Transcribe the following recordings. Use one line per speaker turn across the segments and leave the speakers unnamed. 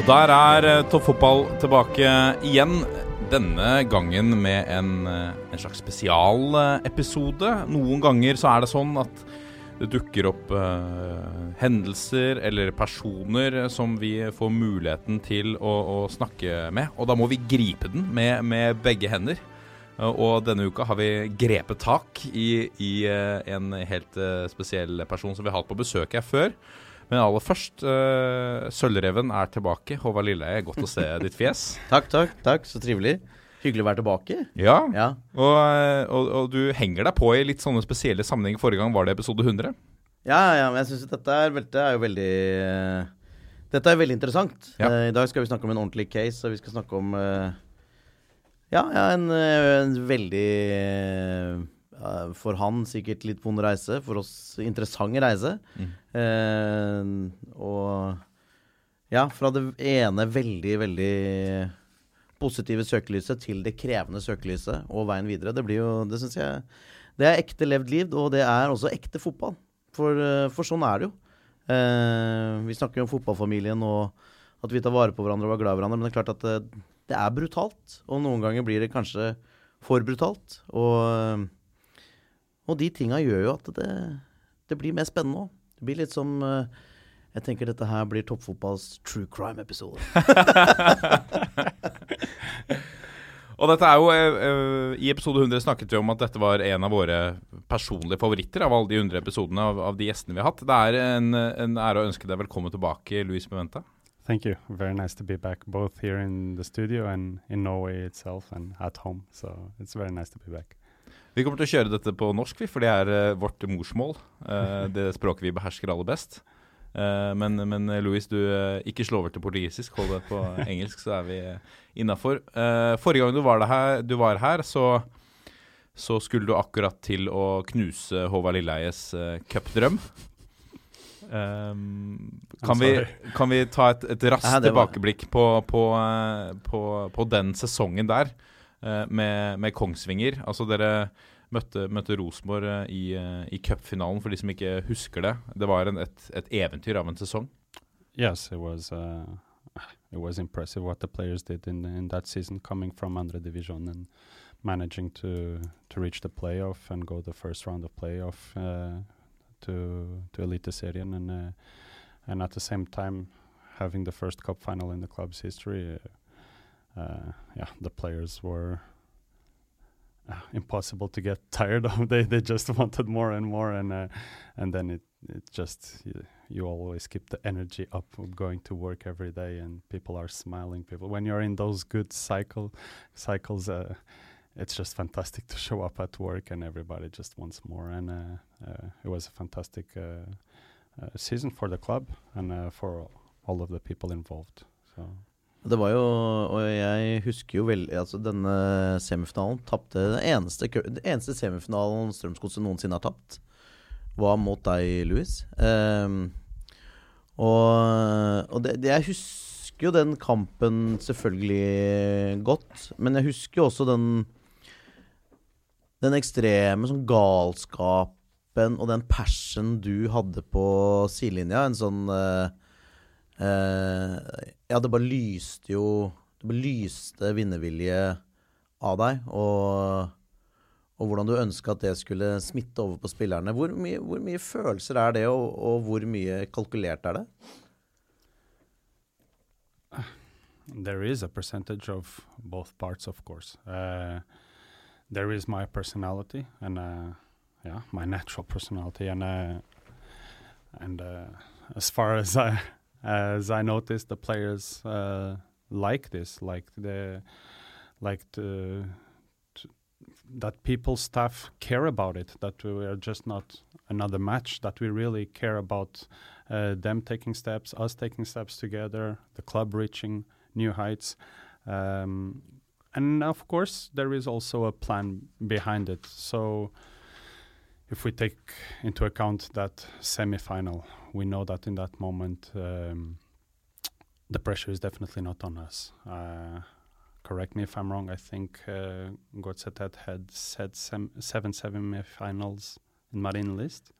Og der er Topp toppfotball tilbake igjen. Denne gangen med en, eh, en slags spesialepisode. Noen ganger så er det sånn at det dukker opp eh, hendelser eller personer som vi får muligheten til å, å snakke med. Og da må vi gripe den med, med begge hender. Eh, Og denne uka har vi grepet tak i, i eh, en helt eh, spesiell person som vi har hatt på besøk her før. Men aller først, uh, Sølvreven er tilbake. Håvard Lilleheie, godt å se ditt fjes.
Takk, takk, takk. Så trivelig. Hyggelig å være tilbake.
Ja,
Ja.
og, eh, og, og du henger deg på i litt sånne spesielle sammenhenger. Forrige gang var det episode 100.
Ja, ja, men jeg syns dette er, vel- er jo veldig uh, Dette er veldig interessant.
Ja.
Uh, I dag skal vi snakke om en ordentlig case, og vi skal snakke om uh, Ja, ja en, en veldig For han sikkert litt vond reise. For oss interessant reise. Eh, og ja, fra det ene veldig, veldig positive søkelyset til det krevende søkelyset og veien videre. Det blir jo Det syns jeg Det er ekte levd liv, og det er også ekte fotball. For, eh, for sånn er det jo. Eh, vi snakker jo om fotballfamilien og at vi tar vare på hverandre og er glad i hverandre, men det er klart at det, det er brutalt. Og noen ganger blir det kanskje for brutalt. Og, og de tinga gjør jo at det, det blir mer spennende òg. Det blir litt som eh, Jeg tenker dette her blir toppfotballs true crime-episode.
Og dette er jo eh, eh, I episode 100 snakket vi om at dette var en av våre personlige favoritter av alle de 100 episodene av, av de gjestene vi har hatt. Det er en, en ære å ønske deg velkommen tilbake, Luis Beventa.
Thank you. Very nice to be back, both here in the studio and in Norway itself and at home. So it's very nice to be back.
Vi kommer til å kjøre dette på norsk, for det er eh, vårt morsmål. eh, det språket vi behersker aller best. Eh, men, men Louis, du ikke slå over til portugisisk. Hold det på engelsk, så er vi innafor. forrige gang du var, det her, du var her, så, så skulle du akkurat til å knuse Håvard Lilleies cupdrøm. Um, kan, vi, kan vi ta et, et raskt tilbakeblikk på, på, på, på den sesongen der med, med Kongsvinger? Altså dere møtte, møtte Rosenborg eh, i, eh, i cupfinalen, for de som ikke husker det. Det var en, et, et eventyr av en sesong.
Yes, it was. Uh, it was impressive what the players did in in that season, coming from under division and managing to to reach the playoff and go the first round of playoff uh, to to Eliteserien and uh, and at the same time having the first cup final in the club's history. Uh, yeah, the players were uh, impossible to get tired of. They they just wanted more and more, and uh, and then it it just you, you always keep the energy up going to work every day, and people are smiling. People when you're in those good cycle cycles. Uh, it's just fantastic to show up at work and everybody just wants more and uh, uh, it was a fantastic uh, uh, season for the club and uh, for all of the people involved so
Det var jo Og jeg husker jo veldig Altså, denne semifinalen tapte Den eneste, den eneste semifinalen Strømsgodset noensinne har tapt, var mot deg, Louis. Um, og og det, jeg husker jo den kampen selvfølgelig godt, men jeg husker jo også den Den ekstreme sånn galskapen og den passion du hadde på sidelinja. En sånn Eh, ja, det bare lyste jo Det bare lyste vinnervilje av deg. Og, og hvordan du ønska at det skulle smitte over på spillerne. Hvor mye, hvor mye følelser er det, og, og hvor mye kalkulert er det?
there is a percentage of both parts of course uh, there is my personality and uh, yeah my natural personality and uh, and as far as I as I noticed the players uh, like this like the like to, to that people staff care about it that we are just not another match that we really care about uh, them taking steps us taking steps together the club reaching new heights. Um, and of course there is also a plan behind it. So if we take into account that semi-final we know that in that moment um, the pressure is definitely not on us uh, correct me if I'm wrong. I think uh, Gotsetet had said sem- seven semi-finals in Marine list.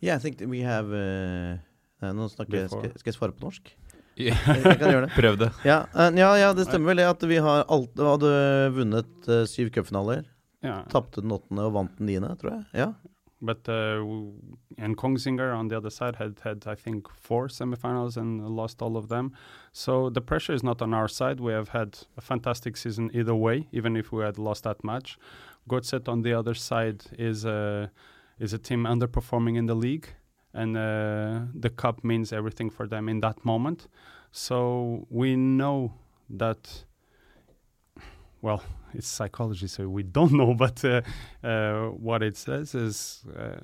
Yeah, I think we have uh, Nei, Nå snakker jeg, skal, skal jeg svare på norsk?
Ja.
Jeg, jeg kan gjøre det.
Prøv det.
Ja, uh, ja, ja, det stemmer vel at vi har alt, hadde vunnet uh, syv cupfinaler.
Ja.
Tapte den åttende og vant den niende, tror jeg. Ja.
But uh, and Kongsvinger on the other side had had I think four semifinals and lost all of them. So the pressure is not on our side. We have had a fantastic season either way, even if we had lost that match. Godset on the other side is a is a team underperforming in the league, and uh, the cup means everything for them in that moment. So we know that. Well, it's psychology, so we don't know. But uh, uh, what it says is, uh,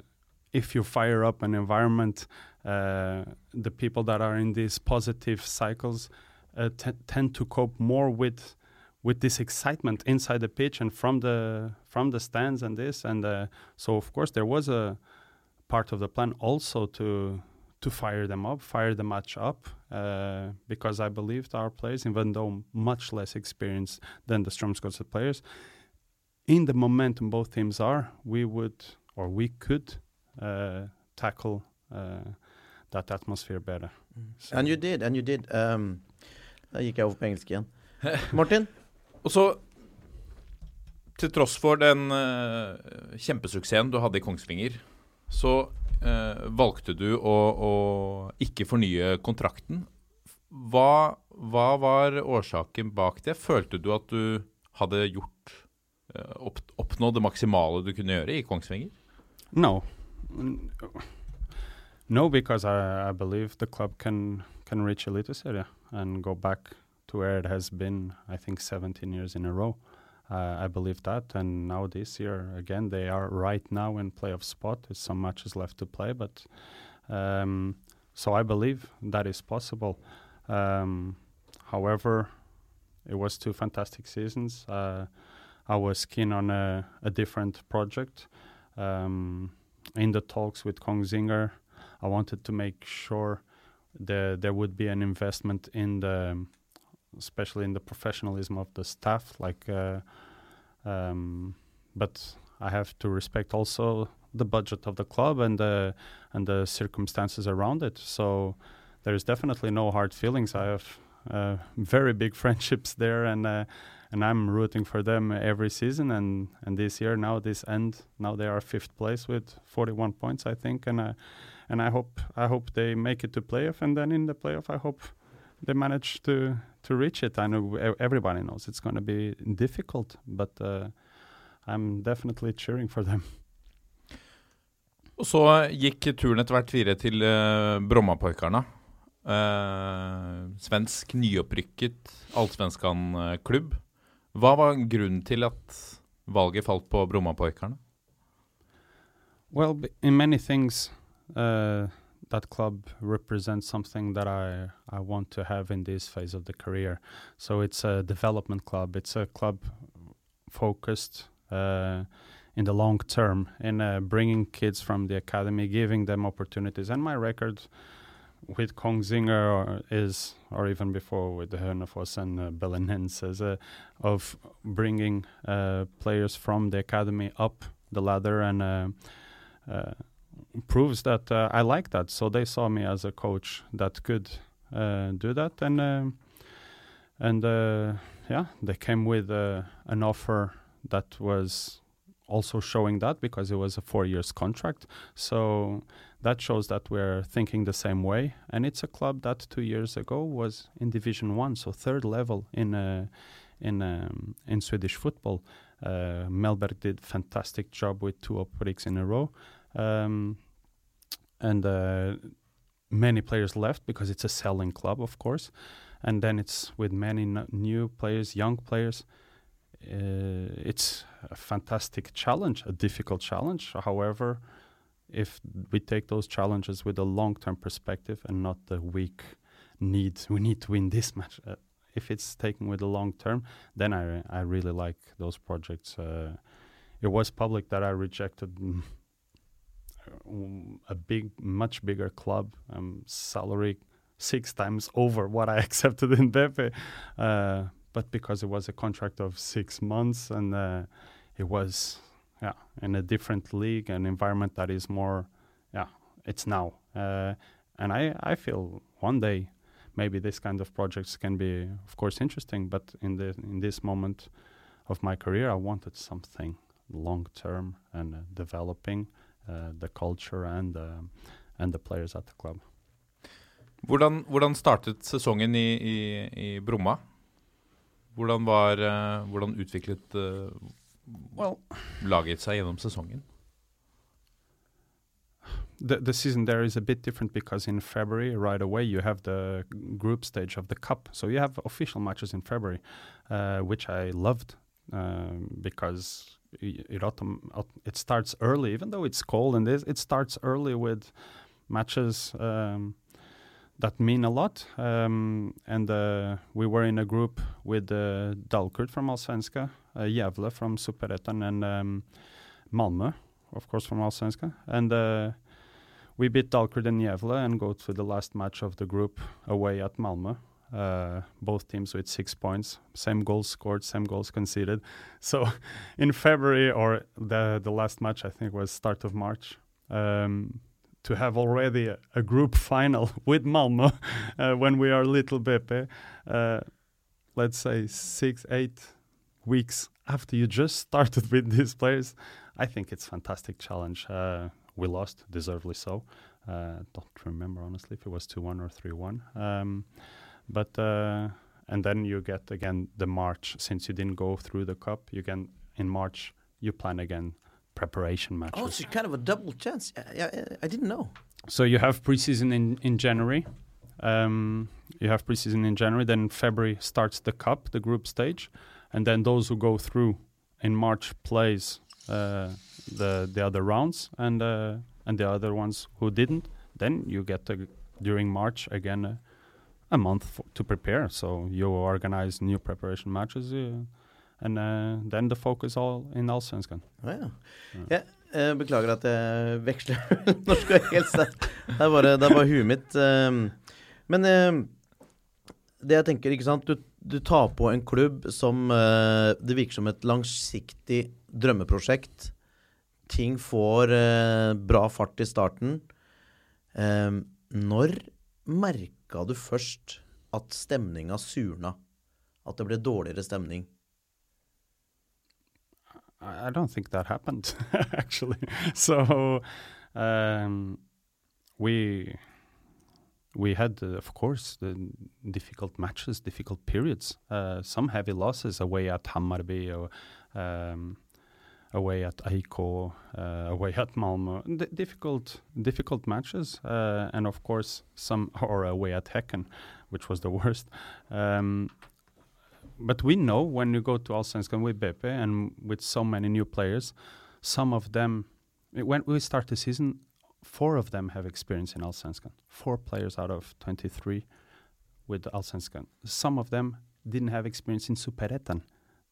if you fire up an environment, uh, the people that are in these positive cycles uh, t- tend to cope more with with this excitement inside the pitch and from the from the stands and this and uh, so of course there was a part of the plan also to to fire them up, fire the match up, uh, because I believed our players, even though much less experienced than the Strømsgodset players, in the momentum both teams are, we would or we could uh, tackle uh, that atmosphere better. So-
And you did, and you did. Um, da gikk jeg over på engelsk igjen. Martin?
Og så, til tross for den eh, kjempesuksessen du hadde i Kongsvinger, så eh, valgte du å, å ikke fornye kontrakten. Hva, hva var årsaken bak det? Følte du at du hadde gjort eh, opp, oppnådd det maksimale du kunne gjøre i Kongsvinger?
No, no, because I, I believe the club can can reach Eliteserie and go back to where it has been. I think 17 years in a row. Uh, I believe that, and now this year again they are right now in playoff spot. There's some matches left to play, but um, so I believe that is possible. Um, however, it was two fantastic seasons. Uh, I was keen on a, a different project. Um, in the talks with Kongsvinger, I wanted to make sure that there would be an investment in the, especially in the professionalism of the staff. Like, uh, um, but I have to respect also the budget of the club and the and the circumstances around it. So there is definitely no hard feelings. I have uh, very big friendships there, and uh, and I'm rooting for them every season. And and this year now this end now they are fifth place with 41 points, I think, and uh, and I hope I hope they make it to playoff, and then in the playoff I hope they manage to to reach it. I know e- everybody knows it's going to be difficult, but uh, I'm definitely cheering for them.
Og så gikk turen etter hvert videre til uh, Brommapojkarna. Uh, svensk nyopprykket allsvenskan-klubb. Hva var grunnen til at valget falt på Brommapojkarna?
Well, in many things, uh, that club represents something that I I want to have in this phase of the career. So it's a development club. It's a club focused uh, in the long term in uh, bringing kids from the academy, giving them opportunities. And my record with Kongsvinger is, or even before with the Hønefoss and uh, Belenenses, uh, of bringing uh, players from the academy up the ladder and uh, uh, proves that uh, I like that. So they saw me as a coach that could uh, do that, and um and uh, yeah, they came with uh, an offer that was also showing that because it was a four years contract. So that shows that we're thinking the same way, and it's a club that two years ago was in Division One, so third level in uh, in um, in Swedish football. Uh, Mellberg did fantastic job with two operics in a row, um, and uh, many players left because it's a selling club, of course, and then it's with many n- new players, young players. uh, it's a fantastic challenge, a difficult challenge. However, if we take those challenges with a long-term perspective and not the weak need, we need to win this match. Uh, if it's taken with the long term, then I I really like those projects. Uh, it was public that I rejected a big, much bigger club. Um, salary six times over what I accepted in BP, uh, but because it was a contract of six months and uh, it was yeah in a different league and environment that is more yeah it's now. Uh, and I I feel one day maybe this kind of projects can be of course interesting but in the in this moment of my career I wanted something long term and uh, developing the culture and uh, and the players at the club.
Hvordan, hvordan startet sesongen i, i, i Bromma? Hvordan, var, uh, hvordan utviklet uh,
well,
laget seg gjennom sesongen?
The, the season there is a bit different because in February, right away, you have the group stage of the cup. So you have official matches in February, uh, which I loved um, because it starts early, even though it's cold and this, it starts early with matches um, that mean a lot. Um, and uh, we were in a group with uh, Dalkurd from Allsvenska, uh, from Superettan, and um, Malmö, of course, from Allsvenska. And uh, we beat Dalkurd and Gävle and go to the last match of the group away at Malmö. Uh, both teams with six points, same goals scored, same goals conceded. So, in February or the the last match, I think was start of March, um, to have already a, group final with Malmo uh, when we are little BP, uh, let's say six eight weeks after you just started with these players, I think it's fantastic challenge. Uh, we lost, deservedly so. Uh, don't remember honestly if it was two one or three one. Um, but uh, and then you get again the March since you didn't go through the cup. You can in March you plan again preparation matches.
Oh, it's kind of a double chance. Yeah, I, I didn't know.
So you have preseason in in January. Um, you have preseason in January. Then February starts the cup, the group stage, and then those who go through in March plays uh, the the other rounds, and uh, and the other ones who didn't. Then you get to, during March again uh, a month to prepare. So you organize new preparation matches, uh, and uh, then the focus all in Allsvenskan.
Oh, ja. yeah. Jeg beklager at jeg veksler norsk og engelsk. Det er bare, det er bare huet mitt. Um, men uh, det jeg tenker, ikke sant Du, du tar på en klubb som uh, Det virker som et langsiktig drømmeprosjekt. Ting får uh, bra fart i starten. Um, når merker merka du først at stemninga surna? At det ble dårligere stemning?
I don't think that happened, actually. So um, we we had, uh, of course, the difficult matches, difficult periods. Uh, some heavy losses away at Hammarby or um, away at AIK, uh, away at Malmo. D- difficult, difficult matches, uh, and of course some or away at Häcken, which was the worst. Um, but we know when you go to Allsvenskan with BP and with so many new players, some of them, when we start the season, four of them have experience in Allsvenskan. Four players out of 23 with Allsvenskan. Some of them didn't have experience in Superettan.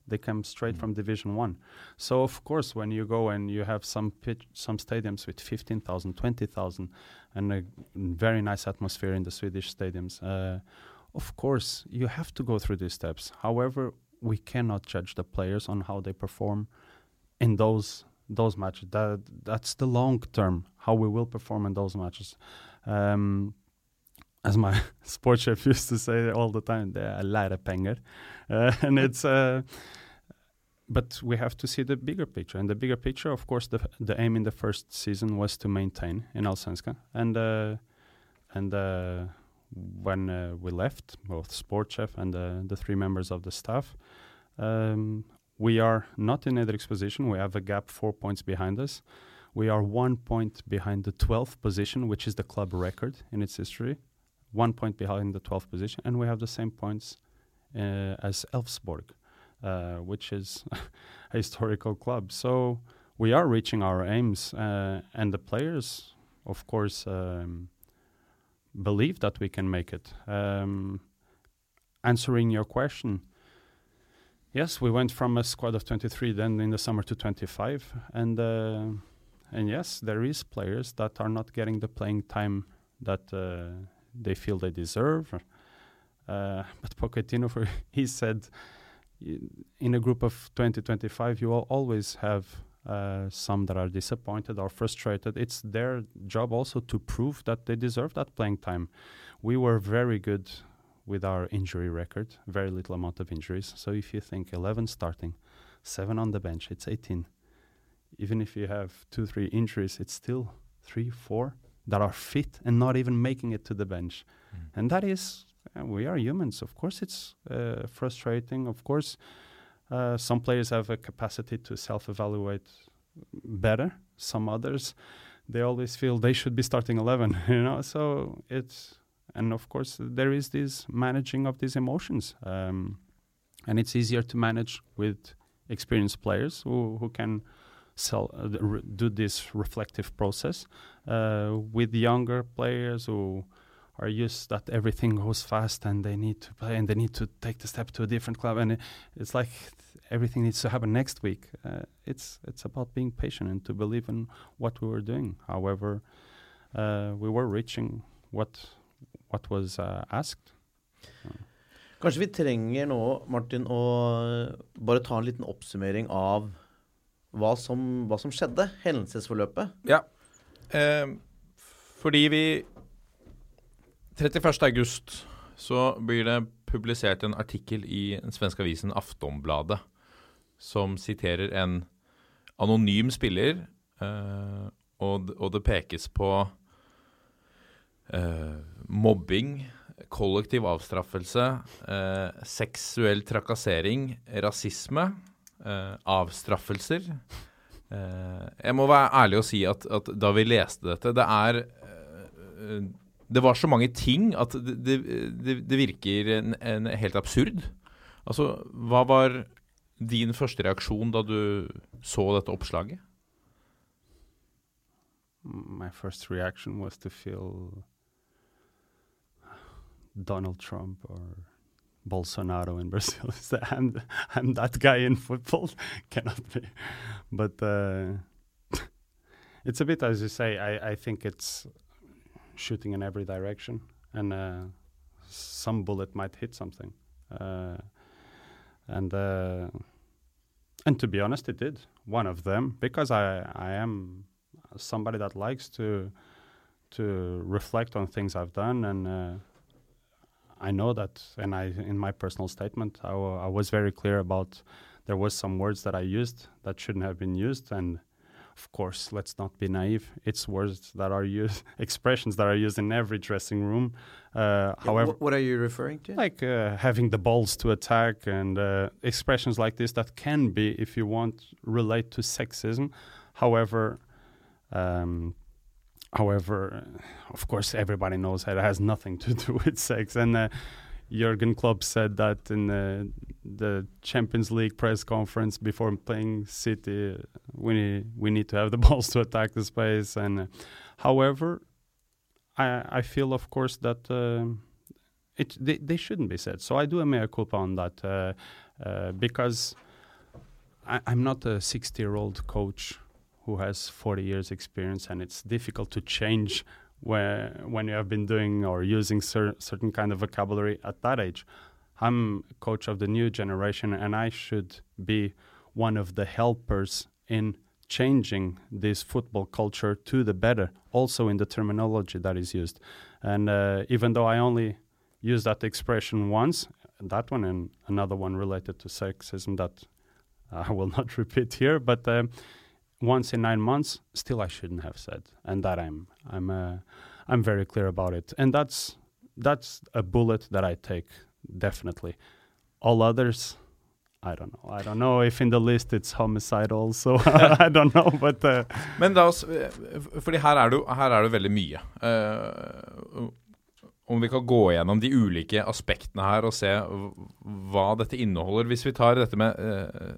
They come straight mm. from Division One. So of course, when you go and you have some pitch, some stadiums with 15,000, 20,000, and a very nice atmosphere in the Swedish stadiums, uh, of course you have to go through these steps. However, we cannot judge the players on how they perform in those those matches. That that's the long term how we will perform in those matches. Um, as my sports chef used to say all the time, det er lærepenger. Uh, and it's, uh, but we have to see the bigger picture. And the bigger picture, of course, the the aim in the first season was to maintain in Allsvenskan. And uh, and uh, when uh, we left, both sports chef and the three members of the staff, um, we are not in Edric's position. We have a gap four points behind us. We are one point behind the 12th position, which is the club record in its history one point behind the 12th position, and we have the same points uh, as Elfsborg. uh, which is a historical club. So we are reaching our aims, uh, and the players, of course, um, believe that we can make it. Um, answering your question, yes, we went from a squad of 23 then in the summer to 25, and uh, and yes, there is players that are not getting the playing time that uh, they feel they deserve. Uh, but Pochettino, for he said, in a group of 20, 25, you will always have uh, some that are disappointed or frustrated. It's their job also to prove that they deserve that playing time. We were very good with our injury record, very little amount of injuries. So if you think 11 starting, 7 on the bench, it's 18. Even if you have 2 3 injuries, it's still 3 4 that are fit and not even making it to the bench. And that is, uh, we are humans. Of course, it's uh, frustrating. Of course, uh, some players have a capacity to self evaluate better. Some others, they always feel they should be starting 11, you know. So it's, and of course, there is this managing of these emotions. Um, and it's easier to manage with experienced players who, who can sell, uh, do this reflective process uh, with younger players who are used that everything goes fast and they need to play and they need to take the step to a different club and it, it's like everything needs to happen next week. Uh, it's it's about being patient and to believe in what we were doing. However, uh, we were reaching what what was uh, asked.
Kanskje vi trenger nå, Martin, å bare ta en liten oppsummering av hva som, hva som skjedde. Hendelsesforløpet.
Ja. Eh, fordi vi 31. august så blir det publisert en artikkel i den svenske avisen Aftonbladet som siterer en anonym spiller, eh, og, og det pekes på eh, mobbing, kollektiv avstraffelse, eh, seksuell trakassering, rasisme, eh, avstraffelser. Eh, jeg må være ærlig og si at, at da vi leste dette Det er eh, Det var så mange ting at det, det, det, det virker en, en helt absurd. Altså, hva var din første reaksjon da du så dette oppslaget?
My first reaction was to feel Donald Trump or Bolsonaro in Brazil. I'm I'm that guy in football cannot be, but uh, it's a bit as you say. I I think it's shooting in every direction, and uh, some bullet might hit something, uh, and uh, and to be honest, it did. One of them because I I am somebody that likes to to reflect on things I've done and. I know that, and I, in my personal statement, I, was very clear about there was some words that I used that shouldn't have been used, and of course, let's not be naive. It's words that are used, expressions that are used in every dressing room. Uh, however,
Wh- what are you referring to?
like uh, having the balls to attack and uh, expressions like this that can be, if you want, relate to sexism. However, um, however, uh, of course, everybody knows that it has nothing to do with sex. And uh, Jurgen Klopp said that in the, the Champions League press conference before playing City, uh, we need, we need to have the balls to attack the space. And uh, however, I I feel, of course, that. um it they, they shouldn't be said. So I do a mea culpa on that uh, uh, because I'm not a 60 year old coach who has 40 years experience, and it's difficult to change where, when you have been doing or using cer- certain kind of vocabulary at that age. I'm coach of the new generation, and I should be one of the helpers in changing this football culture to the better, also in the terminology that is used. And uh, even though I only use that expression once, that one and another one related to sexism that I will not repeat here, but um, once in nine months, still I shouldn't have said, and that I'm I'm uh, I'm very clear about it, and that's that's a bullet that I take definitely. All others. I don't know. I don't know if in the list it's homicide also. I don't know. But uh,
Men la oss eh, Fordi her er det her er det veldig mye. Uh, om vi kan gå gjennom de ulike aspektene her og se hva dette inneholder. Hvis vi tar dette med eh,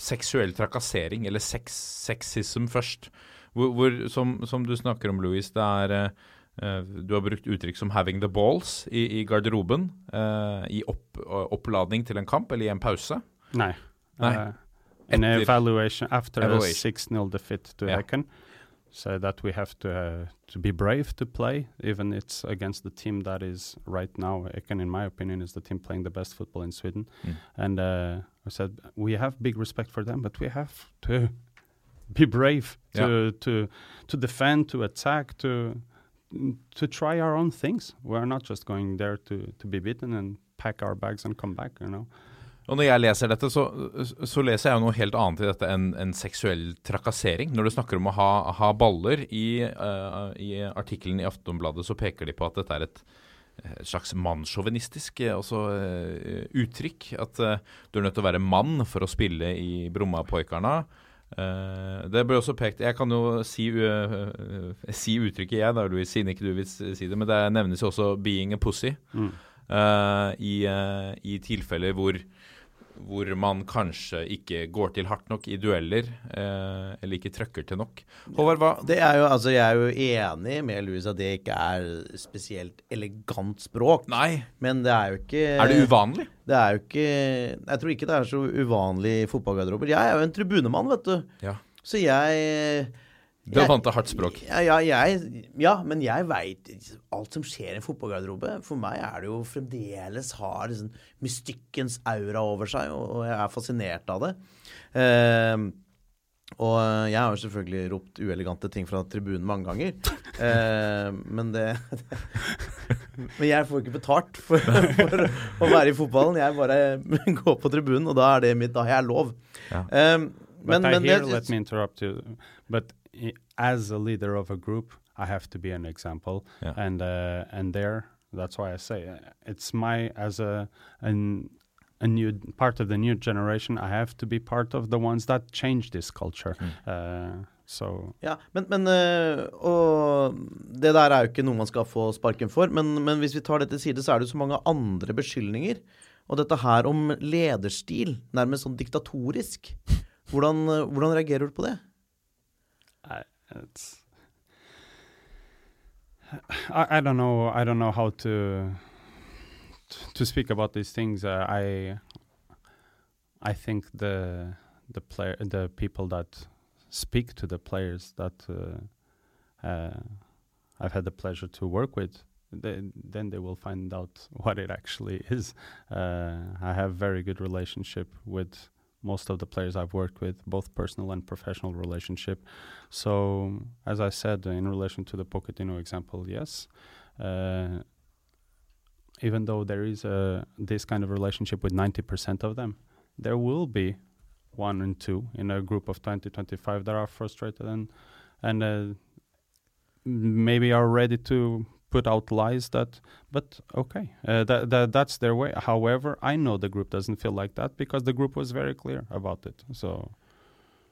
seksuell trakassering, eller sex, sexism først. Hvor, hvor, som, som du snakker om, Louis, det er eh, eh, Du har brukt uttrykk som 'having the balls' i, i garderoben. Uh, I opp, oppladning til en kamp, eller i en pause.
Nei.
Nei.
Uh, an evaluation after
Evaluation.
a 6-0 defeat to
Yeah.
Häcken, so that we have to uh, to be brave to play, even it's against the team that is right now. Häcken, in my opinion, is the team playing the best football in Sweden.
Mm.
And uh, I said we have big respect for them, but we have to be brave to to to defend, to attack, to to try our own things. We're not just going there to to be beaten and pack our bags and come back. You know.
Og når jeg leser dette, så, så leser jeg jo noe helt annet i dette enn en seksuell trakassering. Når du snakker om å ha, ha baller, i, uh, i artikkelen i Aftonbladet så peker de på at dette er et, et slags mannssjåvinistisk eh, altså, eh, uttrykk. At du er nødt til å være mann for å spille i Brommapoikarna. Det ble også pekt Jeg kan jo si, si uttrykket, jeg, da, Louis, siden ikke du vil si det. Men det nevnes jo også 'being a pussy'
Mm.
i, i tilfeller hvor, hvor man kanskje ikke går til hardt nok i dueller, eh, eller ikke trøkker til nok. Håvard, hva
Det er jo, altså, jeg er jo enig med Louis at det ikke er spesielt elegant språk.
Nei,
Men det er jo ikke
er det uvanlig?
Det er jo ikke Jeg tror ikke det er så uvanlig i fotballgarderober. Jeg er jo en tribunemann, vet du.
Ja.
Så jeg
Du er vant til hardt språk.
Ja, ja, jeg, ja men jeg veit alt som skjer i en fotballgarderobe. For meg er det jo fremdeles har liksom mystikkens aura over seg, og, og jeg er fascinert av det. Eh, og jeg har jo selvfølgelig ropt uelegante ting fra tribunen mange ganger. Eh, men det Men jeg får ikke betalt for, for å være i fotballen. Jeg bare går på tribunen, og da er det mitt. Da har jeg lov.
Ja.
Eh,
But
men,
I
men
hear,
det,
let me interrupt you. But as a leader of a group, I have to be an example,
Yeah.
and uh, and there, that's why I say uh, it's my as a an, a new part of the new generation. I have to be part of the ones that change this culture. Uh, so
Ja, men, men øh, Og det der er jo ikke noe man skal få sparken for, men, men hvis vi tar det til side, så er det jo så mange andre beskyldninger. Og dette her om lederstil, nærmest sånn diktatorisk. Hvordan, hvordan reagerer du på det?
It's I, I don't know I don't know how to to speak about these things. Uh, I I think the the player the people that speak to the players that uh, uh, I've had the pleasure to work with. They, then they will find out what it actually is. Uh, I have very good relationship with most of the players I've worked with, both personal and professional relationship. So, as I said, in relation to the Pochettino example, yes, uh, even though there is a this kind of relationship with 90% of them, there will be one and two in a group of 20, 25 that are frustrated and and uh, maybe are ready to put out lies that but okay uh, that, that that's their way however i know the group doesn't feel like that because the group was very clear about it so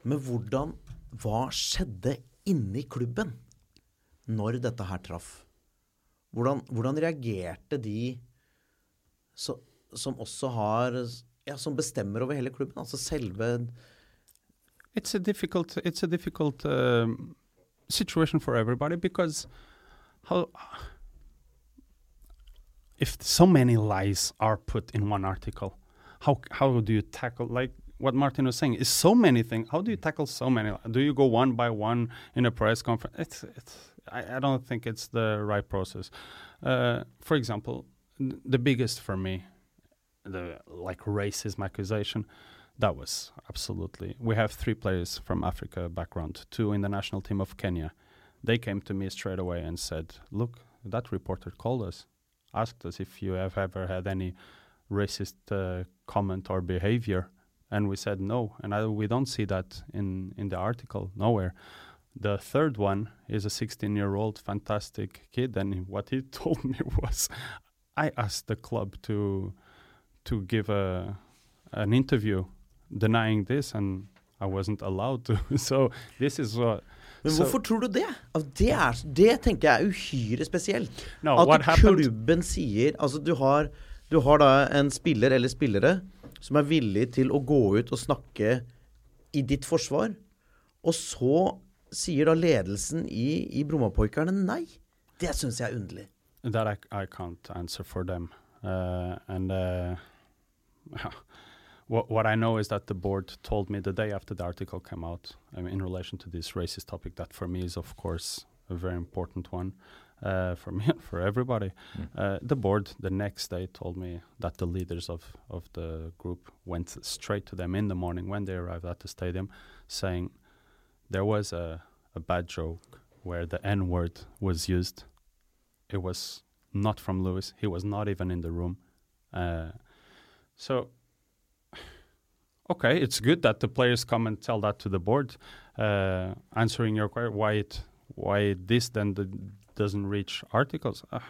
Men hvordan Hva skjedde inni klubben når dette her traff? Hvordan, hvordan reagerte de så, som også har Ja, som bestemmer over hele klubben? Altså selve
it's a difficult it's a difficult um, situation for everybody because how if so many lies are put in one article how how do you tackle like what Martin was saying is so many things how do you tackle so many do you go one by one in a press conference it's it's I, I don't think it's the right process uh, for example the biggest for me the like racism accusation that was absolutely. We have three players from Africa background, two in the national team of Kenya. They came to me straight away and said, "Look, that reporter called us, asked us if you have ever had any racist uh, comment or behavior, and we said no, and I, we don't see that in in the article nowhere." The third one is a 16-year-old fantastic kid, and what he told me was, I asked the club to to give a an interview denying this and I wasn't allowed to. so this is what
Men
So-
hvorfor tror du det? Det, er, det tenker jeg er uhyre spesielt.
No,
At klubben sier Altså, du har, du har da en spiller eller spillere som er villig til å gå ut og snakke i ditt forsvar, og så sier da ledelsen i, i Brommapoikerne nei. Det syns jeg er underlig.
That I, I can't answer for them. Uh, and uh, what, what I know is that the board told me the day after the article came out I mean, in relation to this racist topic, that for me is, of course, a very important one uh, for me and for everybody. Uh, the board the next day told me that the leaders of, of the group went straight to them in the morning when they arrived at the stadium saying there was a, a bad joke where the N word was used. It was not from Lewis. He was not even in the room. Uh, so, okay, it's good that the players come and tell that to the board. Uh, answering your question, why it, why this then the, doesn't reach articles? Uh,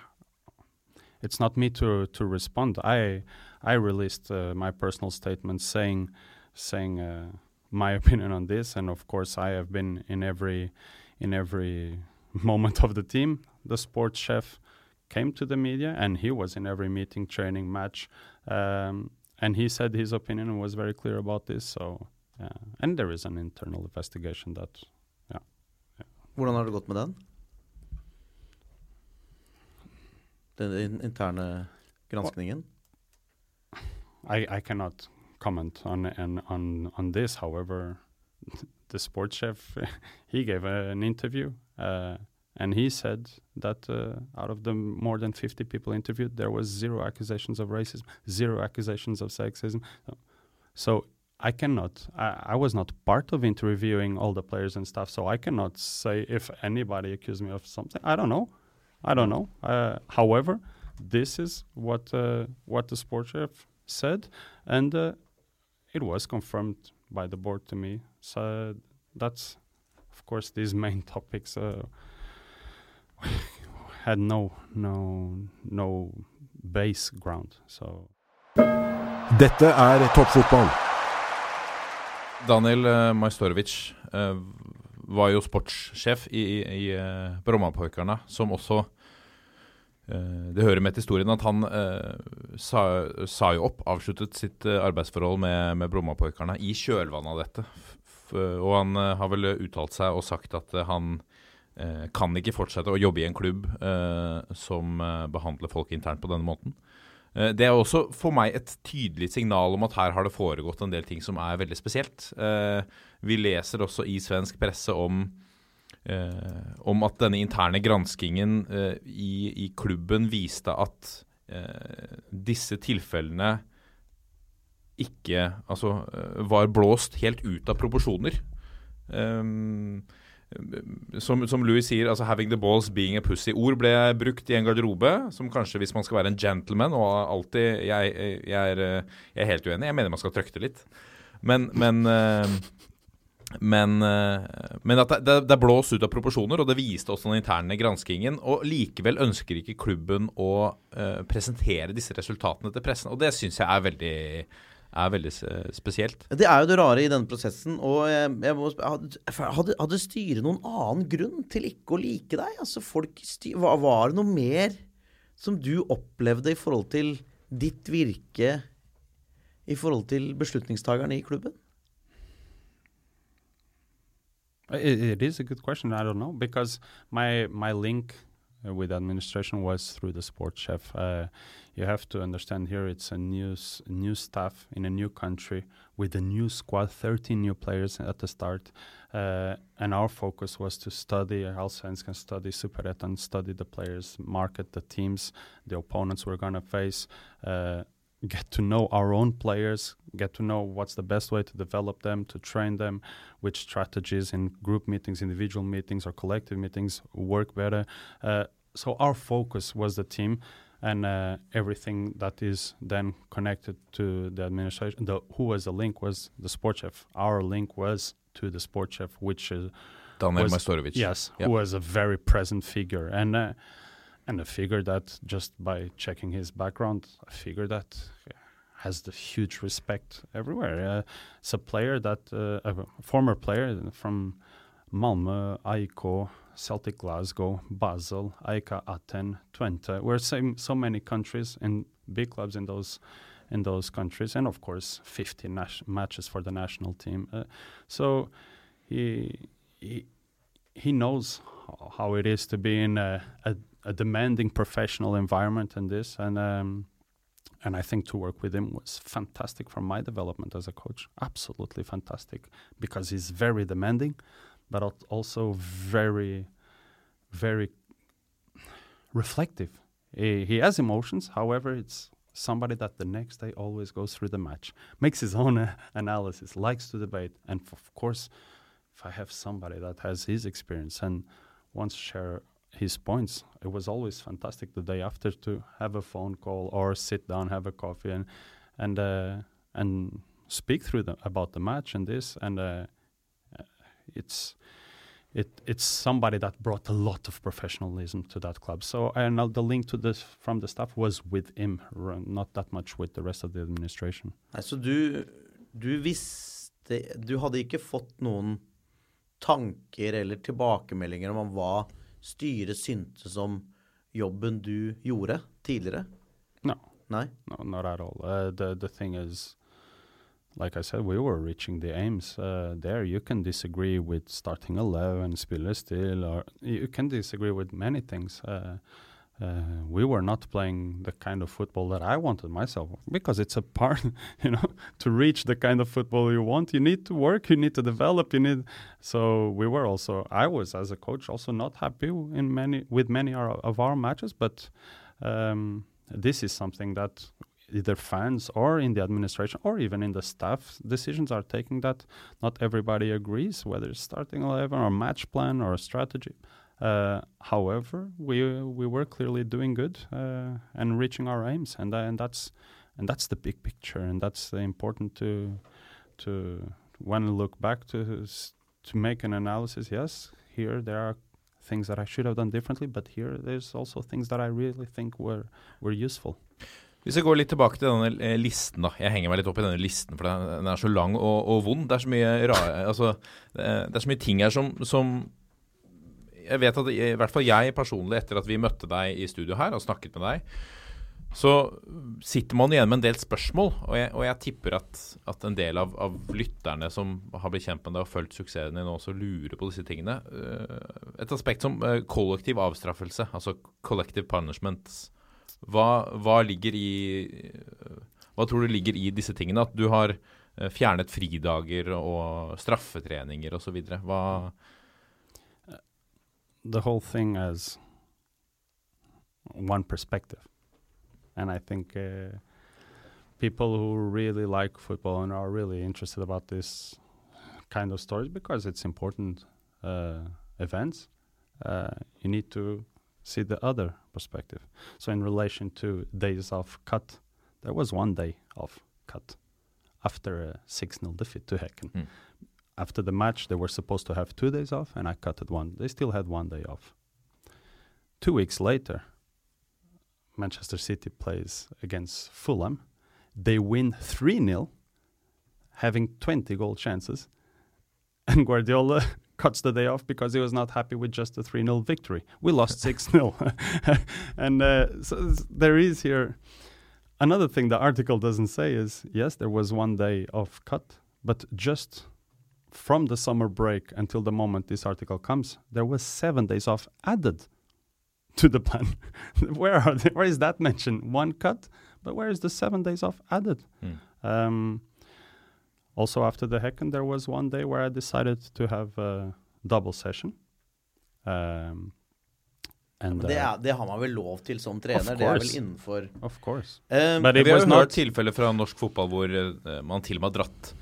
it's not me to to respond. I I released uh, my personal statement saying saying uh, my opinion on this, and of course I have been in every in every moment of the team. The sports chef came to the media, and he was in every meeting, training, match, um, and he said his opinion was very clear about this. So, uh, and there is an internal investigation that
Hvordan har det gått med den? Den in- interne granskningen?
I, I cannot comment on, on on on this. However, the sports chef he gave an interview uh, and he said that uh, out of the more than 50 people interviewed, there was zero accusations of racism, zero accusations of sexism. So, I cannot. I, I was not part of interviewing all the players and stuff, so I cannot say if anybody accused me of something. I don't know. I don't know. Uh, however, this is what uh, what the sports chef said, and uh, it was confirmed by the board to me. So that's, of course, these main topics uh, had no no no base ground. So
Dette er toppfotball.
Daniel uh, Majstorovic eh, var jo sportssjef i, i, i Brommapojkarna, som også eh, Det hører med til historien at han eh, sa, sa jo opp, avsluttet sitt eh, arbeidsforhold med, med Brommapojkarna i kjølvannet av dette. F og han eh, har vel uttalt seg og sagt at eh, han eh, kan ikke fortsette å jobbe i en klubb eh, som eh, behandler folk internt på denne måten. Eh, Det er også for meg et tydelig signal om at her har det foregått en del ting som er veldig spesielt. Eh, Vi leser også i svensk presse om, eh, om at denne interne granskingen eh, i, i klubben viste at eh, disse tilfellene ikke Altså eh, var blåst helt ut av proporsjoner. Som, som Louis sier, altså 'having the balls being a pussy'-ord ble brukt i en garderobe, som kanskje hvis man skal være en gentleman og alltid Jeg, jeg, er, jeg er helt uenig, jeg mener man skal trøkte litt. Men, men eh, men, eh, men at det, det blåst ut av proporsjoner, og det viste også den interne granskingen. Og likevel ønsker ikke klubben å uh, presentere disse resultatene til pressen. Og det syns jeg er veldig, er veldig spesielt.
Det er jo det rare i denne prosessen. Og jeg, jeg må, hadde, hadde, styret noen annen grunn til ikke å like deg? Altså folk styr, var, var det noe mer som du opplevde i forhold til ditt virke i forhold til beslutningstakerne i klubben?
It, is a good question. I don't know because my my link with administration was through the sports chef. Uh, you have to understand here it's a new new staff in a new country with a new squad, 13 new players at the start, uh, and our focus was to study Allsvenskan, study Superettan, study the players, market the teams, the opponents we're gonna face. Uh, get to know our own players, get to know what's the best way to develop them, to train them, which strategies in group meetings, individual meetings, or collective meetings work better. Uh, so our focus was the team and uh, everything that is then connected to the administration. The who was the link was the sport chef. Our link was to the sport chef, which is
Daniel
Was- yes,
Yeah.
who was a very present figure and uh, and a figure that just by checking his background, a figure that has the huge respect everywhere. Uh, it's a player that uh, a former player from Malmö, AIK, Celtic Glasgow, Basel, AIK Athens, Twente. We're same so many countries and big clubs in those in those countries, and of course, 50 nas- matches for the national team. Uh, so he he he knows how it is to be in a, a, a demanding professional environment and this and um, and I think to work with him was fantastic for my development as a coach. Absolutely fantastic because he's very demanding, but also very, very reflective. He, he has emotions, however, it's somebody that the next day always goes through the match, makes his own uh, analysis, likes to debate, and of course, if I have somebody that has his experience and wants to share his points, it was always fantastic the day after to have a phone call or sit down, have a coffee, and and uh, and speak through the, about the match and this, and uh, it's it it's somebody that brought a lot of professionalism to that club. So and uh, the link to this from the staff was with him, not that much with the rest of the administration.
Nei, så du, du visste Du hadde ikke fått noen tanker eller tilbakemeldinger om hva styret syntes om jobben du gjorde tidligere?
No,
Nei?
no, not at all. Uh, the the thing is, like I said, we were reaching the aims. Uh, there, you can disagree with starting eleven, spillestil, or you can disagree with many things. Uh, uh, we were not playing the kind of football that I wanted myself because it's a part, you know, to reach the kind of football you want, you need to work, you need to develop, you need. So we were also, I was as a coach also not happy in many with many of our matches, but um, this is something that either fans or in the administration or even in the staff decisions are taking that not everybody agrees whether it's starting 11 or match plan or strategy. Uh, however we we were clearly doing good uh, and reaching our aims and uh, and that's and that's the big picture and that's important to to when look back to to make an analysis yes here there are things that I should have done differently but here there's also things that I really think were were useful
Hvis jeg går litt tilbake til denne eh, listen, da. Jeg henger meg litt opp i denne listen, for den, er så lang og, og vond. Det er så mye rare Altså, det er så mye ting her som, som Jeg vet at i hvert fall jeg personlig, etter at vi møtte deg i studio her og snakket med deg, så sitter man igjen med en del spørsmål. Og jeg, og jeg tipper at, at en del av, av lytterne som har blitt kjent med deg og fulgt suksessen din, også lurer på disse tingene. Eh, Et aspekt som eh, kollektiv avstraffelse, altså collective punishments. Hva, hva ligger i Hva tror du ligger i disse tingene? At du har eh, fjernet fridager og straffetreninger osv. Hva
the whole thing is one perspective. And I think uh, people who really like football and are really interested about this kind of stories because it's important uh, events, uh, you need to see the other perspective. So, in relation to days of cut, there was one day of cut after a 6 0 defeat to Häcken
Mm.
after the match, they were supposed to have two days off, and I cut it one. They still had one day off. Two weeks later, Manchester City plays against Fulham. They win 3 0, having 20 goal chances. And Guardiola cuts the day off because he was not happy with just a 3 0 victory. We lost 6 0. and uh, so there is here another thing the article doesn't say is yes, there was one day of cut, but just from the summer break until the moment this article comes, there was seven days off added to the plan. where are they? Where is that mentioned? One cut, but where is the seven days off added?
Mm.
Um, also, after the Hecken, there was one day where I decided to have a double session. Um, and
Det,
uh,
er, det har man vel lov til som trener? Det er vel innenfor
of course,
um,
Vi har jo hørt tilfeller fra norsk fotball hvor uh, man til og med har dratt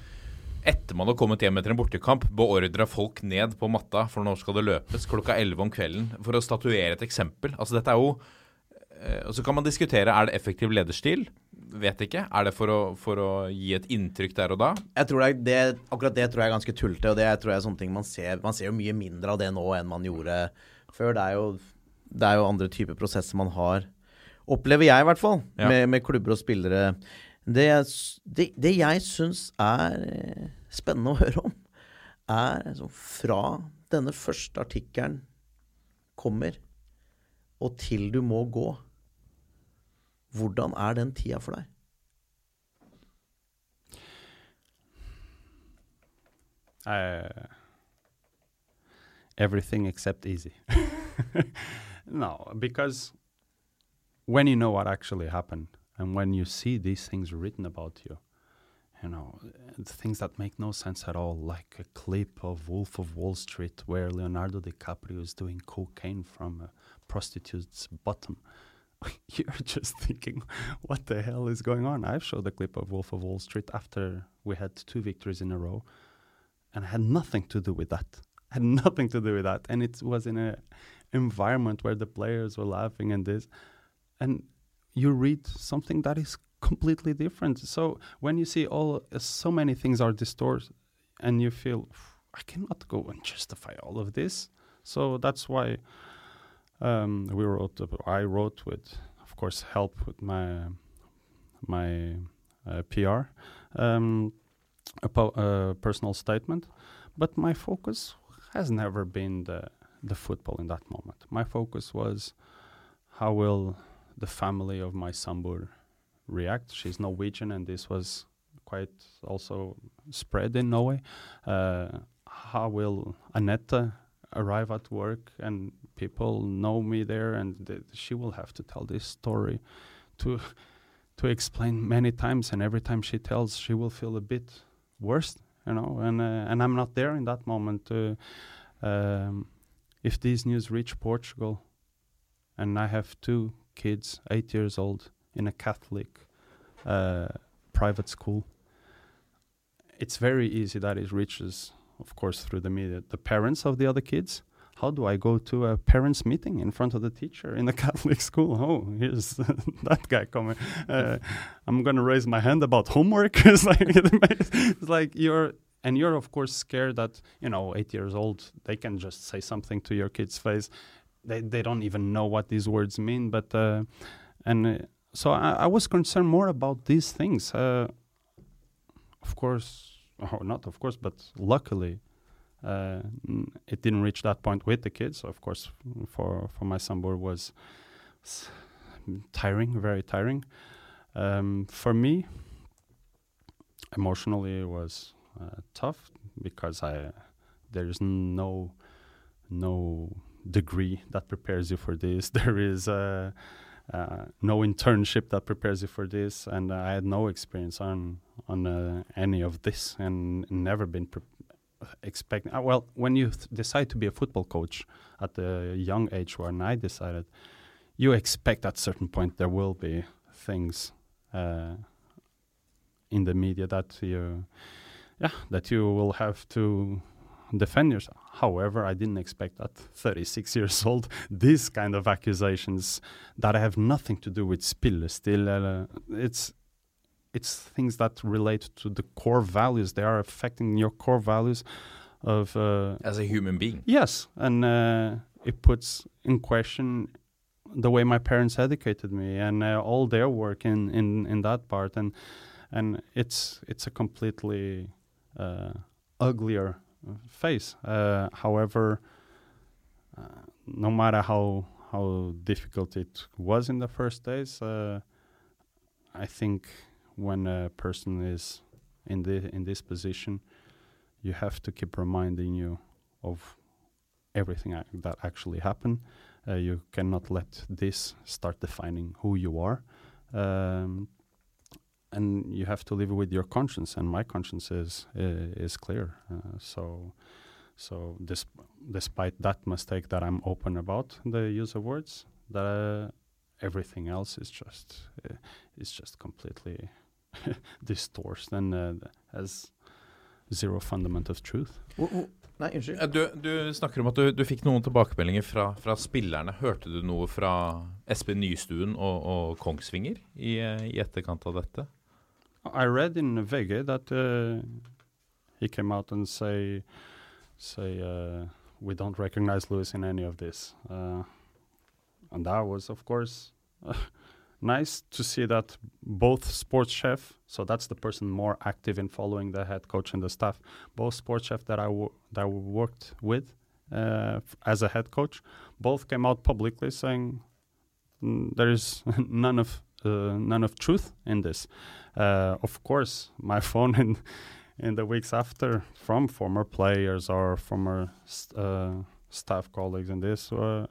etter man har kommet hjem etter en bortekamp, beordra folk ned på matta, for nå skal det løpes klokka 11 om kvelden, for å statuere et eksempel. Altså dette er jo uh, Og så kan man diskutere er det effektiv lederstil. Vet ikke. Er det for å, for å gi et inntrykk der og da?
Jeg tror det, det, akkurat det tror jeg er ganske tullete, og det tror jeg er sånne ting man ser Man ser jo mye mindre av det nå enn man gjorde før. Det er jo, det er jo andre typer prosesser man har. Opplever jeg, i hvert fall,
Ja.
med, med klubber og spillere. Det, det, det jeg syns er eh, spennende å høre om, er altså, fra denne første artikkelen kommer, og til du må gå, hvordan er den tida for deg?
Uh, everything except easy. no, because when you know what actually happened and when you see these things written about you, you know, things that make no sense at all, like a clip of Wolf of Wall Street where Leonardo DiCaprio is doing cocaine from a prostitute's bottom. You're just thinking, what the hell is going on? I've showed a clip of Wolf of Wall Street after we had two victories in a row and it had nothing to do with that. Had nothing to do with that, and it was in a environment where the players were laughing and this, and you read something that is completely different. So when you see all uh, so many things are distorted, and you feel I cannot go and justify all of this. So that's why um, we wrote. I wrote with, of course, help with my my uh, PR. Um, a po- uh, personal statement, but my focus has never been the the football in that moment. My focus was how will the family of my Sambur react. She's Norwegian, and this was quite also spread in Norway. Uh, how will Anette arrive at work and people know me there, and th- she will have to tell this story to to explain many times, and every time she tells, she will feel a bit worse, you know, and uh, and I'm not there in that moment. Uh, um, if these news reach Portugal, and I have two kids, eight years old, in a Catholic uh, private school, it's very easy that it reaches, of course, through the media, the parents of the other kids. How do I go to a parents' meeting in front of the teacher in a Catholic school? Oh, here's that guy coming. Uh, I'm gonna raise my hand about homework. it's like it's like you're and you're of course scared that you know eight years old they can just say something to your kid's face. They they don't even know what these words mean. But uh, and uh, so I, I was concerned more about these things. Uh, of course, or not of course, but luckily. Uh, it didn't reach that point with the kids. So of course, for for my son was tiring, very tiring. Um, for me, emotionally, it was uh, tough because I there's no no degree that prepares you for this. There is uh, uh, no internship that prepares you for this, and I had no experience on on uh, any of this, and never been pre- expecting. Uh, well, when you th- decide to be a football coach at a young age, when I decided, you expect at certain point there will be things uh, in the media that you, yeah, that you will have to defend yourself. However, I didn't expect at 36 years old these kind of accusations that have nothing to do with spill. Still, uh, it's it's things that relate to the core values. They are affecting your core values of uh,
As a human being.
Yes, and uh, it puts in question the way my parents educated me and uh, all their work in, in, in that part, and and it's it's a completely uh, uglier face. Uh, however, uh, no matter how how difficult it was in the first days, uh, I think when a person is in the in this position, you have to keep reminding you of everything that actually happened. Uh, you cannot let this start defining who you are, um, and you have to live with your conscience. And my conscience is uh, is clear. Uh, so, so dis- despite that mistake that I'm open about the use of words, that everything else is just uh, is just completely distorted and uh, has zero fundament of truth.
Nei, unnskyld.
Du, du snakker om at du, du fikk noen tilbakemeldinger fra, fra spillerne. Hørte du noe fra Espen Nystuen og, og Kongsvinger i, eh, i etterkant av dette?
I read in VG that uh, he came out and say say uh, we don't recognize Lewis in any of this, uh, and that was of course nice to see that both sports chef, so that's the person more active in following the head coach and the staff, both sports chef that I that I worked with uh, f- as a head coach, both came out publicly saying "Mm, there is none of uh, none of truth in this. Uh, of course, my phone in in the weeks after from former players or former st- uh, staff colleagues in this uh,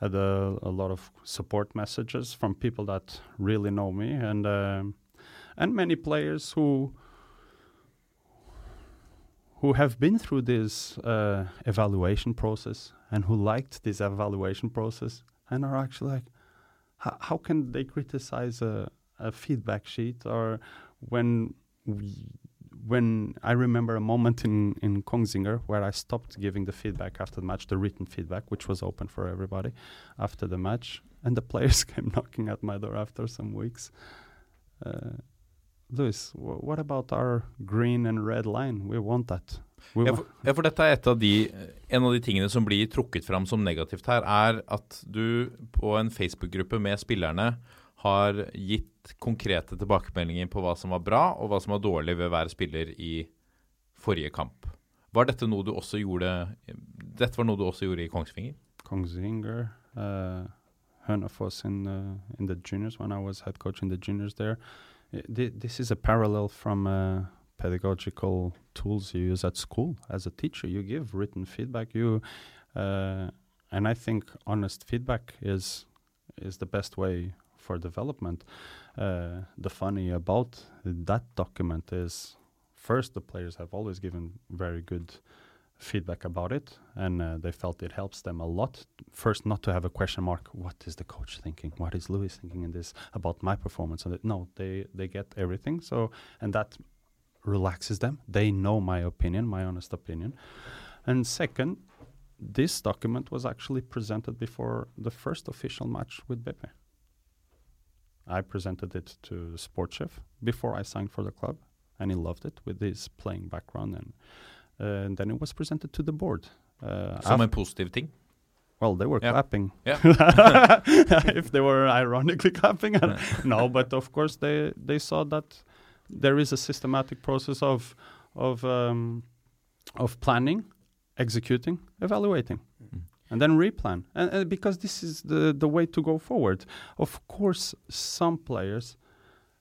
had a, a lot of support messages from people that really know me and um, and many players who who have been through this uh, evaluation process and who liked this evaluation process and are actually like how, how can they criticize a, a feedback sheet or when we, when I remember a moment in in Kongsvinger where I stopped giving the feedback after the match, the written feedback, which was open for everybody after the match, and the players came knocking at my door after some weeks. Uh, Luis, wh- what about our green and red line? We want that. We
Ja, for, ja, for dette er av de, en av de tingene som blir trukket fram som negativt her, er at du på en Facebook-gruppe med spillerne har gitt konkrete tilbakemeldinger på hva som var bra, og hva som var dårlig ved hver spiller i forrige kamp. Var dette noe du også gjorde Dette var noe du også gjorde i Kongsvinger?
Kongsvinger, uh, Hønefoss in uh, in the juniors when I was head coach in the juniors there. Thi- this is a parallel from uh, pedagogical tools you use at school as a teacher. You give written feedback. You uh, and I think honest feedback is is the best way for development. Uh, the funny about that document is first the players have always given very good feedback about it and uh, they felt it helps them a lot. First not to have a question mark what is the coach thinking? What is Luis thinking in this about my performance? And no they they get everything. So and that relaxes them. They know my opinion my honest opinion. And second this document was actually presented before the first official match with BP. I presented it to the sports chef before I signed for the club, and he loved it with his playing background. And, uh, and then it was presented to the board. Uh,
Som en positiv ting?
well, they were
Yeah.
clapping.
Yeah.
if they were ironically clapping, no. But of course, they they saw that there is a systematic process of of um, of planning, executing, evaluating, and then replan. And, and because this is the the way to go forward. Of course, some players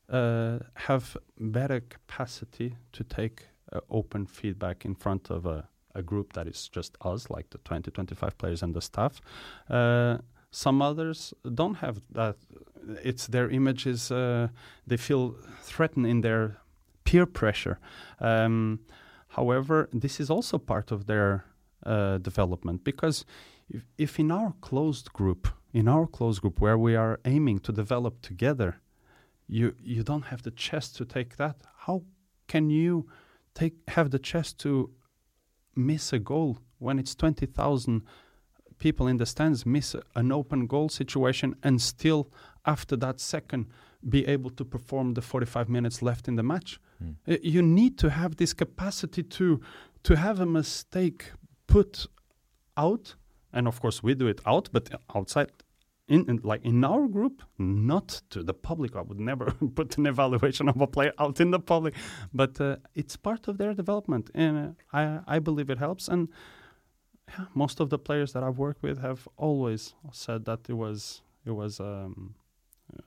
uh, have better capacity to take uh, open feedback in front of a, a group that is just us, like the 20, 25 players and the staff. Uh, some others don't have that. It's their images. Uh, they feel threatened in their peer pressure. Um, however, this is also part of their uh, development because if, if in our closed group, in our closed group where we are aiming to develop together, you you don't have the chest to take that. How can you take have the chest to miss a goal when it's twenty thousand people in the stands miss an open goal situation and still after that second be able to perform the 45 minutes left in the match Uh, you need to have this capacity to to have a mistake put out and of course we do it out but outside in, in like in our group not to the public i would never put an evaluation of a player out in the public but uh, it's part of their development and uh, i i believe it helps and yeah, most of the players that i've worked with have always said that it was it was um,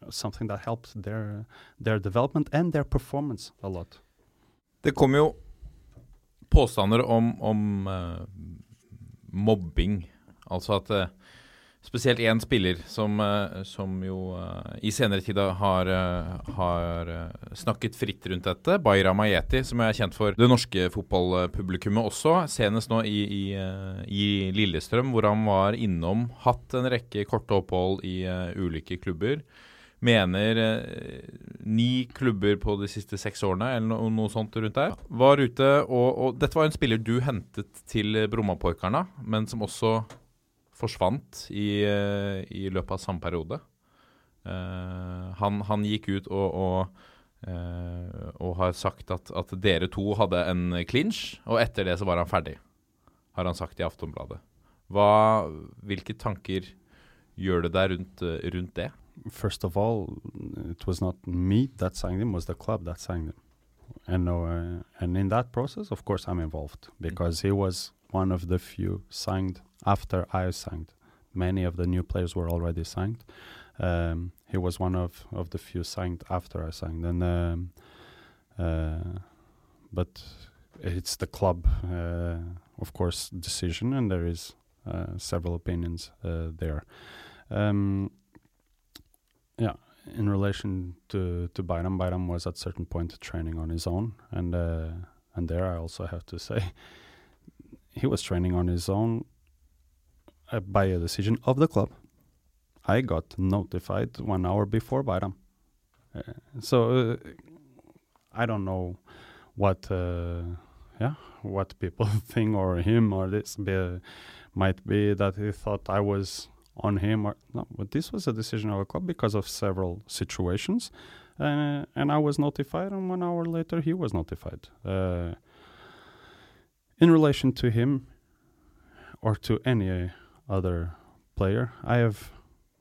uh, something that helped their their development and their performance a lot
Det kom jo påstander om, om eh, mobbing. Altså at eh, spesielt én spiller som, eh, som jo eh, i senere tid har, har snakket fritt rundt dette, Bayra Mayeti, som er kjent for det norske fotballpublikummet også, senest nå i, i, i Lillestrøm, hvor han var innom, hatt en rekke korte opphold i ulike klubber mener ni klubber på de siste seks årene, eller no, noe sånt rundt der. Var ute, og, og dette var en spiller du hentet til Brommaporkarna, men som også forsvant i, eh, i løpet av samme periode. Uh, han, han gikk ut og, og, uh, og har sagt at, at dere to hadde en clinch, og etter det så var han ferdig, har han sagt i Aftonbladet. Hva, hvilke tanker gjør det deg rundt, rundt det?
first of all, it was not me that signed him; was the club that signed him. And uh, and in that process, of course, I'm involved because he was one of the few signed after I signed. Many of the new players were already signed. Um, he was one of, of the few signed after I signed, and um, uh, but it's the club, uh, of course, decision, and there is uh, several opinions uh, there. Um, yeah, in relation to to Bajram, Bajram was at certain point training on his own, and uh, and there I also have to say he was training on his own uh, by a decision of the club. I got notified one hour before Bajram, uh, so uh, I don't know what uh, yeah what people think or him or this be, might be that he thought I was on him or no but this was a decision of a club because of several situations. Uh, and I was notified and one hour later he was notified. Uh, in relation to him or to any other player I have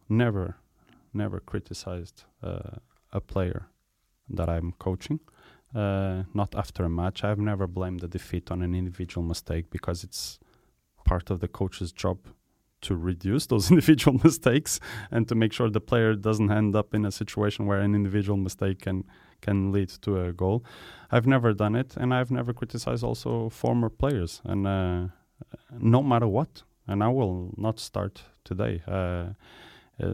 never never criticized uh, a player that I'm coaching uh, not after a match. I've never blamed the defeat on an individual mistake because it's part of the coach's job to reduce those individual mistakes and to make sure the player doesn't end up in a situation where an individual mistake can can lead to a goal. I've never done it, and I've never criticized also former players, and uh, no matter what. And I will not start today. Uh, uh,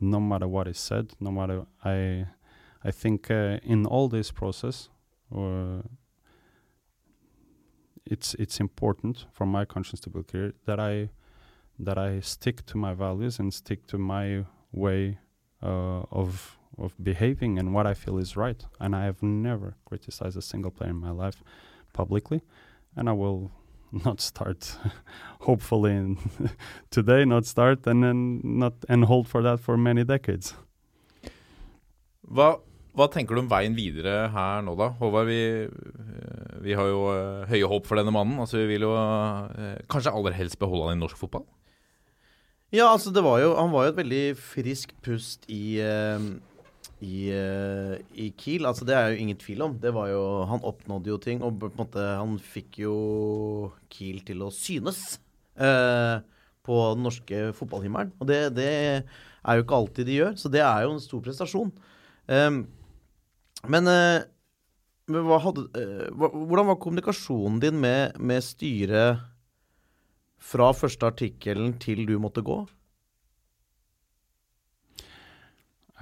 no matter what is said, no matter I I think uh, in all this process, uh, it's it's important for my conscience to be clear that I that I stick to my values and stick to my way uh, of of behaving and what I feel is right. And I have never criticized a single player in my life publicly, and I will not start. hopefully, today, not start, and then not and hold for that for many decades.
Hva, hva tenker du om veien videre her nå, da? Håvard, vi, eh, vi har jo eh, høye håp for denne mannen. Altså, vi vil jo eh, kanskje aller helst beholde han i norsk fotball?
Ja, altså det var jo Han var jo et veldig friskt pust i i, eh, i Kiel. Altså det er jo ingen tvil om. Det var jo Han oppnådde jo ting, og på en måte han fikk jo Kiel til å synes eh, på den norske fotballhimmelen. Og det, det er jo ikke alltid de gjør, så det er jo en stor prestasjon. Um, men, eh, men hadde, eh, hvordan var kommunikasjonen din med, med styret fra første artikkelen til du måtte gå?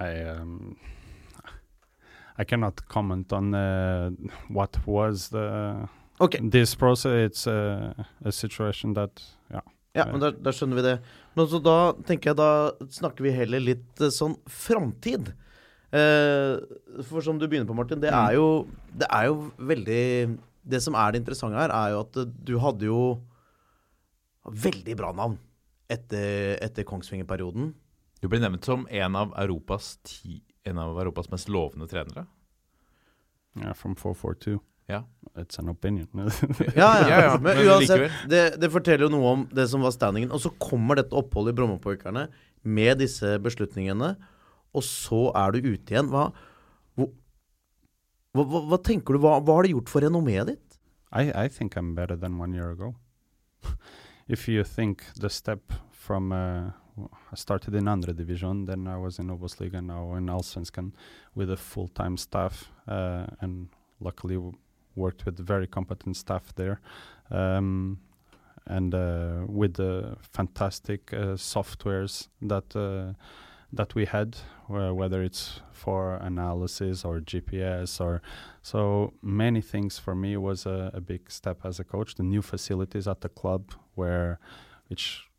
I um, I cannot comment on uh, what was the
okay.
this process. It's a, a situation that yeah.
ja, men da, da skjønner vi det. Men så da tenker jeg da snakker vi heller litt eh, sånn framtid. Eh, for som du begynner på, Martin, det er jo Det er jo veldig Det som er det interessante her, er jo at eh, du hadde jo veldig bra navn etter, etter Kongsvinger-perioden.
Du blir nevnt som en av Europas, ti, en av Europas mest lovende trenere.
Yeah, from 442.
Ja.
It's an opinion.
Ja, ja,
Ja, ja,
men uansett, det, det forteller jo noe om det som var standingen. Og så kommer dette oppholdet i Brommapojkerne med disse beslutningene, og så er du ute igjen. Hva, hva, hva, hva tenker du, hva, hva har det gjort for renommeet ditt?
I, I think I'm better than one year ago. if you think the step from uh, I started in Andre division, then I was in Obosliga, now in Allsvenskan with a full-time staff, uh, and luckily worked with very competent staff there, um, and uh, with the fantastic uh, softwares that. Uh, that we had, where, whether it's for analysis or GPS or so many things for me was a, a big step as a coach. The new facilities at the club, where which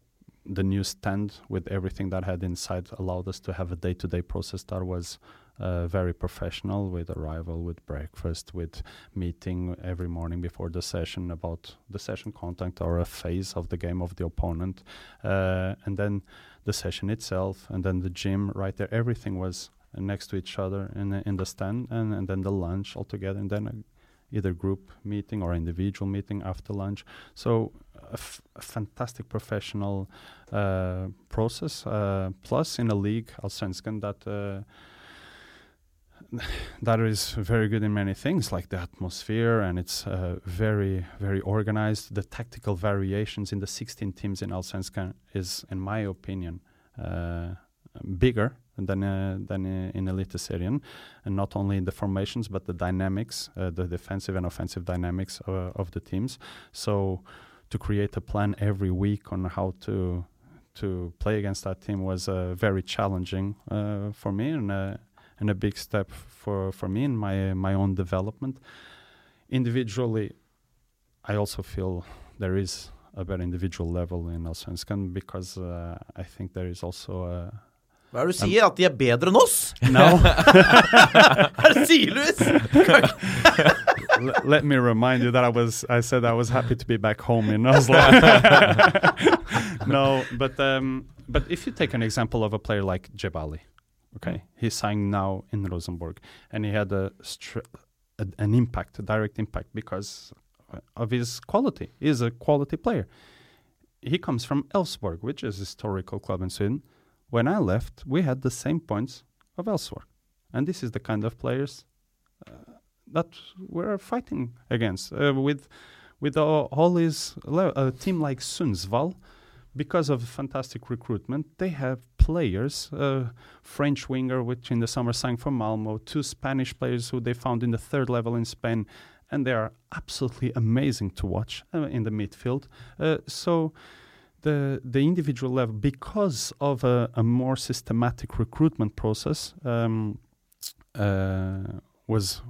the new stand with everything that had inside allowed us to have a day-to-day process that was uh, very professional with arrival, with breakfast, with meeting every morning before the session about the session content or a phase of the game of the opponent, uh, and then the session itself, and then the gym right there. Everything was next to each other in the, in the stand, and, and then the lunch all together, and then either group meeting or individual meeting after lunch. So a, f- a fantastic professional uh, process. Uh, plus, in a league, Allsvenskan, that uh, that is very good in many things, like the atmosphere, and it's uh, very, very organized. The tactical variations in the 16 teams in Allsvenskan is, in my opinion, uh, bigger than uh, than uh, in Eliteserien, and not only in the formations but the dynamics, uh, the defensive and offensive dynamics uh, of the teams. So, to create a plan every week on how to to play against that team was uh, very challenging uh, for me and and a big step for for me in my my own development. Individually, I also feel there is a better individual level in Allsvenskan because I think there is also a
Hva er det du sier? At de er bedre enn oss?
no.
Hva er det sier
Luis? Let me remind you that I was I said I was happy to be back home in Oslo. no, but um, but if you take an example of a player like Jebali, okay, he's signed now in Rosenborg, and he had a, str- a an impact, a direct impact because uh, of his quality. He's a quality player. He comes from Elfsborg, which is a historical club in Sweden. When I left, we had the same points of elsewhere. and this is the kind of players uh, that we're fighting against uh, with with all, all his a team like Sundsvall because of fantastic recruitment they have players uh, French winger which in the summer signed for Malmo two Spanish players who they found in the third level in Spain and they are absolutely amazing to watch uh, in the midfield uh, so the the individual level because of a, a more systematic recruitment process um, uh, was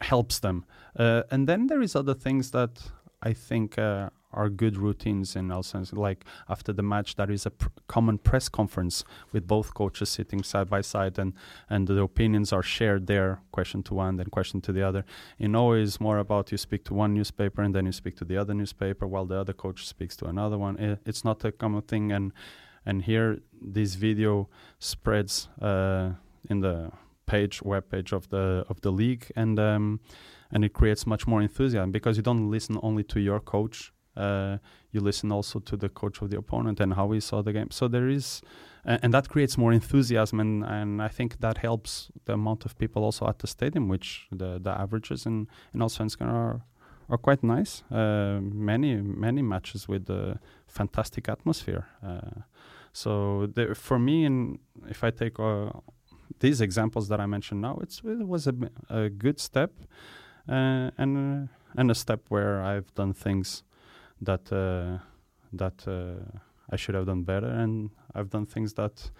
helps them. Uh, and then there is other things that I think uh, are good routines in all sense. Like after the match, there is a pr- common press conference with both coaches sitting side by side, and and the opinions are shared there, question to one, then question to the other. In Norway, is more about you speak to one newspaper and then you speak to the other newspaper, while the other coach speaks to another one. I- it's not a common thing, and and here this video spreads uh, in the page web page of the of the league and um, and it creates much more enthusiasm because you don't listen only to your coach uh, you listen also to the coach of the opponent and how he saw the game. So there is and, and that creates more enthusiasm and, and I think that helps the amount of people also at the stadium which the the averages in in Allsvenskan are are quite nice. Uh, many many matches with a fantastic atmosphere. Uh, so the, for me if I take uh, these examples that I mentioned now, it's, it was a good step, uh, and and a step where I've done things that uh, that uh, I should have done better, and I've done things that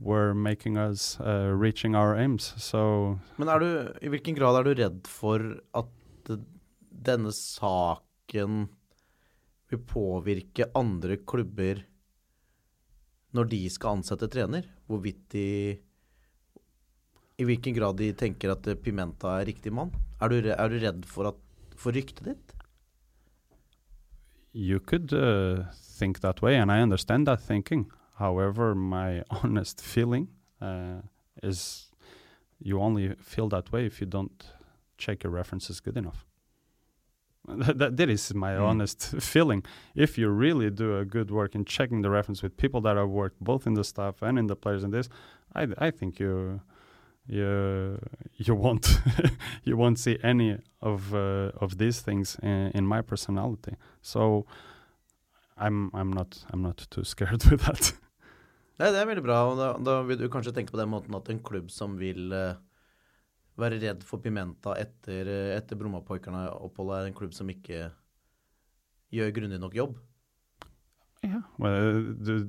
were making us uh, reaching our aims. So
Men er du, i hvilken grad er du redd for at denne saken vil påvirke andre klubber når de skal ansette trener? Hvorvidt de I hvilken grad de tenker at Pimenta er riktig mann? Er du, er du redd for, at, for ryktet ditt?
You could uh, think that way, and I understand that thinking. However, my honest feeling uh, is you only feel that way if you don't check your references good enough. That, that, that is my
Mm.
honest feeling. If you really do a good work in checking the reference with people that have worked both in the staff and in the players in this, I, I think you you you won't you won't see any of uh, of these things in, in my personality. So I'm I'm not I'm not too scared with that.
Nei, det er veldig bra. og Da, da vil du kanskje tenke på den måten at en klubb som vil uh, være redd for Pimenta etter, uh, etter Brommapoikerne-oppholdet, er en klubb som ikke gjør grundig nok jobb.
Yeah. Well, do,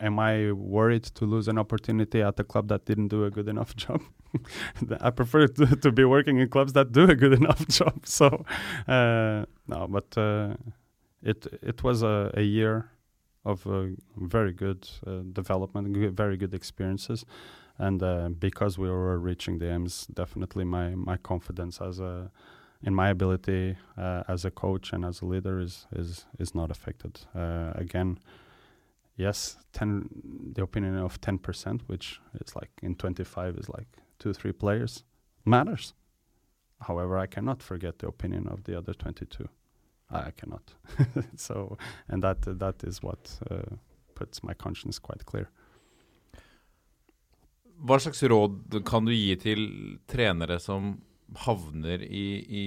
am I worried to lose an opportunity at a club that didn't do a good enough job? I prefer to, to be working in clubs that do a good enough job. So, uh, no, but uh, it it was a, a year of uh, very good uh, development, very good experiences, and uh, because we were reaching the aims, definitely my my confidence as a in my ability uh, as a coach and as a leader is is is not affected. Again, yes, ten the opinion of ten percent, which is like in twenty five is like two three players, matters. However, I cannot forget the opinion of the other twenty two. I cannot. so, and that that is what uh, puts my conscience quite clear.
hva slags råd kan du gi til trenere som havner i, i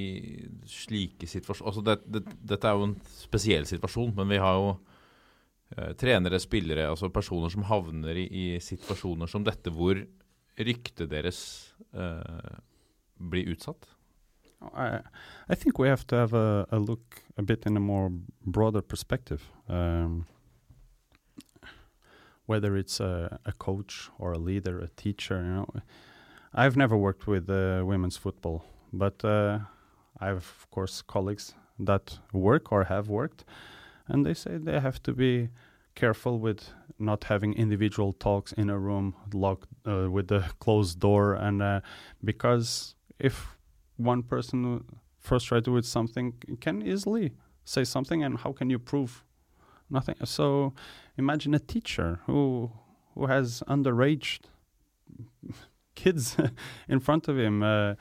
slike situasjoner altså det, det, Dette er jo en spesiell situasjon, men vi har jo trenere, spillere, altså personer som havner i, i situasjoner som dette, hvor ryktet deres uh, blir utsatt.
I, I think we have to have a, a look a bit in a more broader perspective. Um, whether it's a, a coach or a leader, a teacher, you know, I've never worked with uh, women's football, but uh, I have, of course, colleagues that work or have worked, and they say they have to be careful with not having individual talks in a room locked uh, with the closed door, and uh, because if one person frustrated with something can easily say something, and how can you prove nothing? So imagine a teacher who who has underage kids in front of him. Uh,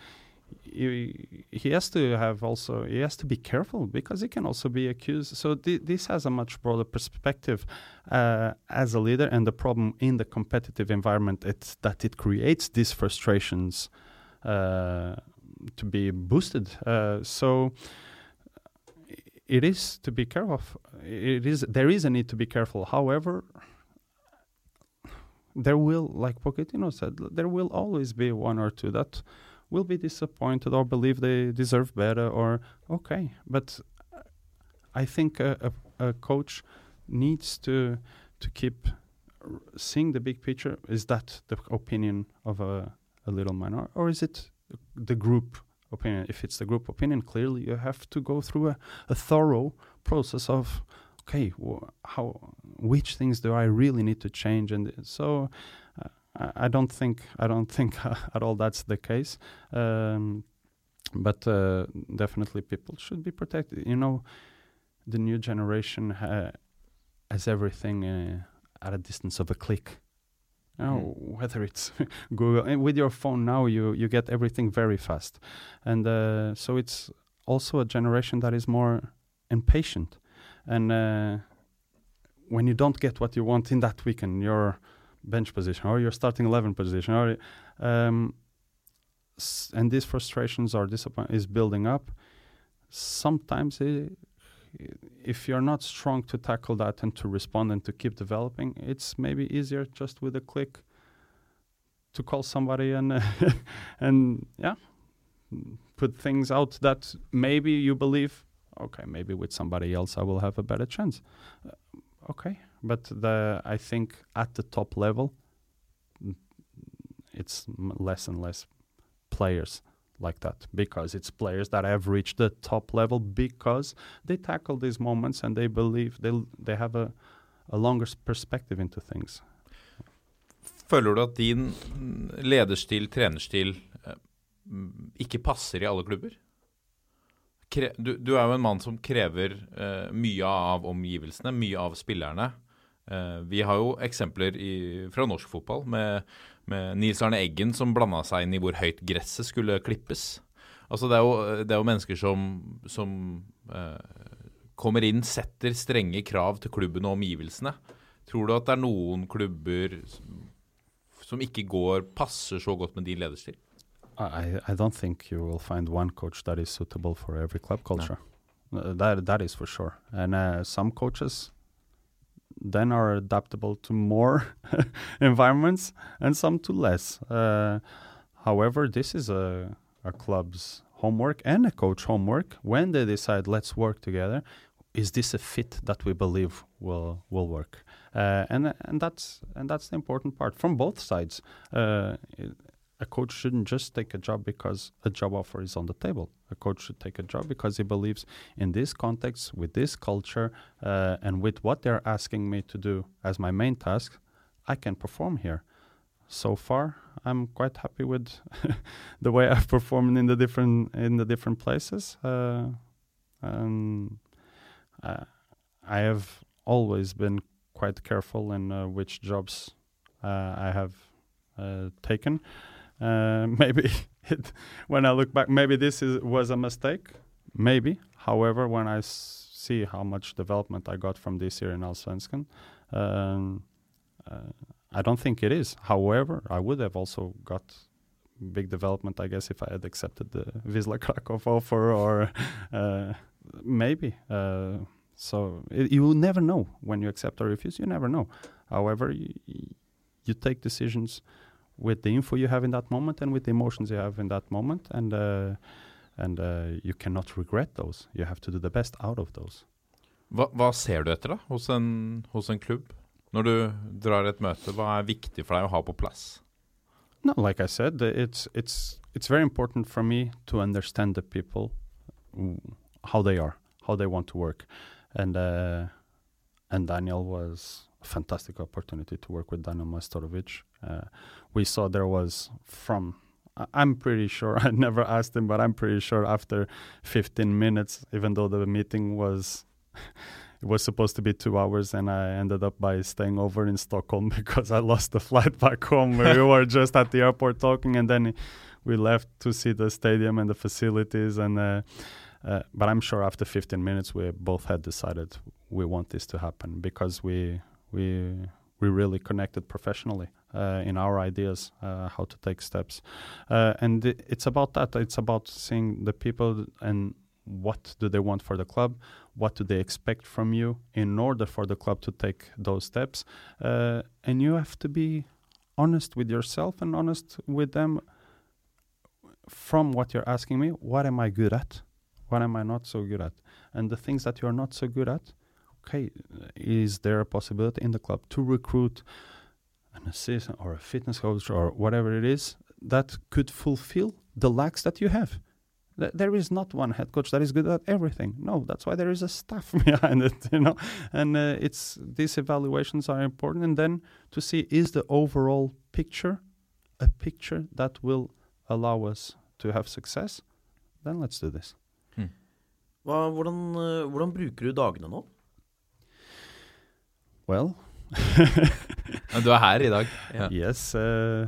he, he has to have also he has to be careful because he can also be accused. So th- this has a much broader perspective uh, as a leader, and the problem in the competitive environment it's that it creates these frustrations uh, to be boosted. Uh, so it is to be careful. It is there is a need to be careful. However, there will, like Pochettino said, there will always be one or two that will be disappointed or believe they deserve better or okay. But I think a, a, a coach needs to to keep seeing the big picture. Is that the opinion of a, a little minor, or is it the group opinion? If it's the group opinion, clearly you have to go through a, a thorough process of okay, wh- how which things do I really need to change? And so uh, I, don't think I don't think at all that's the case. Um, but uh, definitely, people should be protected. You know, the new generation ha- has everything uh, at a distance of a click. You know, whether it's Google and with your phone now, you you get everything very fast, and uh, so it's also a generation that is more impatient, and uh, when you don't get what you want in that weekend, your bench position or your starting eleven position, or um, s- and these frustrations or disappointment is building up. Sometimes i if you're not strong to tackle that and to respond and to keep developing, it's maybe easier just with a click to call somebody and uh, and yeah, put things out that maybe you believe. Okay, maybe with somebody else I will have a better chance. Uh, okay, but the I think at the top level, it's less and less players like that because it's players that have reached the top level because they tackle these moments and they believe they they have a a longer perspective into things.
Føler du at din lederstil, trenerstil, eh, ikke passer i alle klubber? Kre du, du er jo en mann som krever uh, mye av omgivelsene, mye av spillerne. Eh, vi har jo eksempler i, fra norsk fotball med, med Nils Arne Eggen som blanda seg inn i hvor høyt gresset skulle klippes. Altså det er jo, det er jo mennesker som, som eh, kommer inn, setter strenge krav til klubben og omgivelsene. Tror du at det er noen klubber som- ikke går, passer så godt med din lederstil?
I I don't think you will find one coach that is suitable for every club culture. Uh, that that is for sure. And uh, some coaches then are adaptable to more environments, and some to less. Uh, however, this is a a club's homework and a coach homework when they decide let's work together. Is this a fit that we believe will will work? Uh, and and that's and that's the important part from both sides. Uh, a coach shouldn't just take a job because a job offer is on the table. A coach should take a job because he believes in this context, with this culture, uh, and with what they're asking me to do as my main task, I can perform here. So far, I'm quite happy with the way I've performed in the different in the different places. Uh, um, uh, I have always been quite careful in uh, which jobs uh, I have uh, taken. Uh, maybe it, when I look back, maybe this is, was a mistake. Maybe. However, when I see how much development I got from this year in Allsvenskan, um, uh, I don't think it is. However, I would have also got big development, I guess, if I had accepted the Wisla Krakow offer, or uh, maybe. Uh, so it, you will never know when you accept or refuse. You never know. However, you take decisions with the info you have in that moment and with the emotions you have in that moment, and uh, and uh, you cannot regret those. You have to do the best out of those.
Hva, hva ser du etter da, hos en, hos en klubb? Når du drar et møte, hva er viktig for deg å ha på plass?
No, like I said, it's it's it's very important for me to understand the people, how they are, how they want to work, and uh, and Daniel was fantastic opportunity to work with Daniel Mastorovic. Uh, we saw there was from. I'm pretty sure I never asked him, but I'm pretty sure after 15 minutes, even though the meeting was it was supposed to be two hours, and I ended up by staying over in Stockholm because I lost the flight back home. we were just at the airport talking, and then we left to see the stadium and the facilities. And uh, uh, but I'm sure after 15 minutes, we both had decided we want this to happen because we we we really connected professionally uh, in our ideas uh, how to take steps, uh, and it's about that. It's about seeing the people and what do they want for the club what do they expect from you in order for the club to take those steps. Uh, and you have to be honest with yourself and honest with them from what you're asking me what am i good at? What am i not so good at? And the things that you're not so good at okay is there a possibility in the club to recruit an assistant or a fitness coach or whatever it is that could fulfill the lacks that you have Th- there is not one head coach that is good at everything. No, that's why there is a staff behind it, you know. And uh, it's these evaluations are important, and then to see is the overall picture a picture that will allow us to have success. Then let's do this.
Hva, hvordan, eh, hvordan bruker du dagene nå?
Well,
Du er her i dag.
Ja.
yes, uh,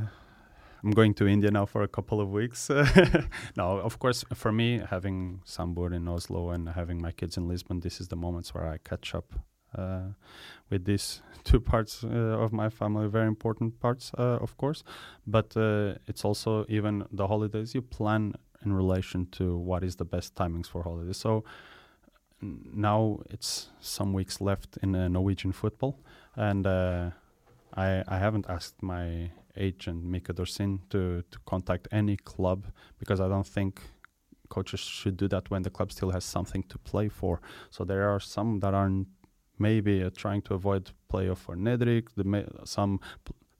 I'm going to India now for a couple of weeks. now, of course, for me, having Sambur in Oslo and having my kids in Lisbon, this is the moments where I catch up uh, with these two parts uh, of my family, very important parts, uh, of course. But uh, it's also even the holidays you plan in relation to what is the best timings for holidays. So now it's some weeks left in uh, Norwegian football, and uh, I I haven't asked my agent Mika Dorsin to to contact any club because I don't think coaches should do that when the club still has something to play for. So there are some that are maybe uh, trying to avoid playoff for nedrykk, some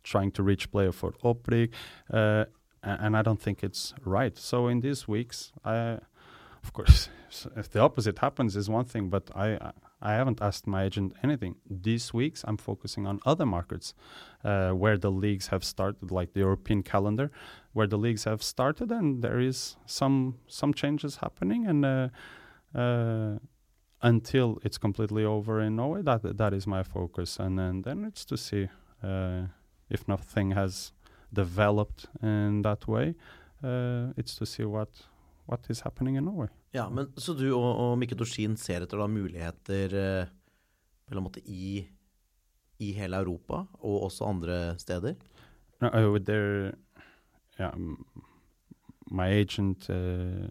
trying to reach playoff for opprykk, uh, and I don't think it's right. So in these weeks, I, of course, if the opposite happens is one thing, but I I- haven't asked my agent anything. These weeks, I'm focusing on other markets uh, where the leagues have started, like the European calendar, where the leagues have started, and there is some some changes happening, and. Uh, uh, until it's completely over in Norway, that that is my focus, and then then it's to see uh, if nothing has developed in that way. Uh, it's to see what what is happening in Norway.
Ja, men Så du og, og Mikke Dorsin ser etter da muligheter eh, på en måte i, i hele Europa, og også andre steder?
No, uh, there, yeah, my agent uh,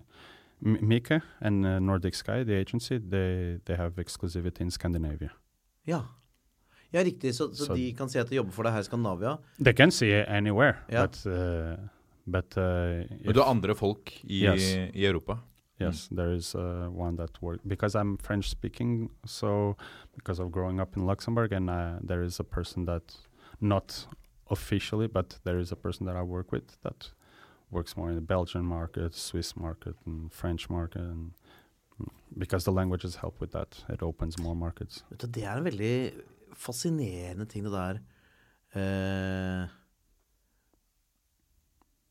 M- Mika and uh, Nordic Sky, the agency, they they have exclusivity in Scandinavia.
Ja. Ja, riktig. Så, så,
so
de kan si at de jobber for deg her i Skandinavia?
They can see anywhere,
Yeah.
but uh, but uh,
Men du har andre folk i,
Yes.
i Europa.
Yes, there is uh, one that works because I'm French speaking. So because of growing up in Luxembourg, and uh, there is a person that not officially, but there is a person that I work with that works more in the Belgian market, Swiss market, and French market, and mm, because the languages help with that, it opens more markets.
Vet du, Det er en veldig fascinerende ting, det der. Eh,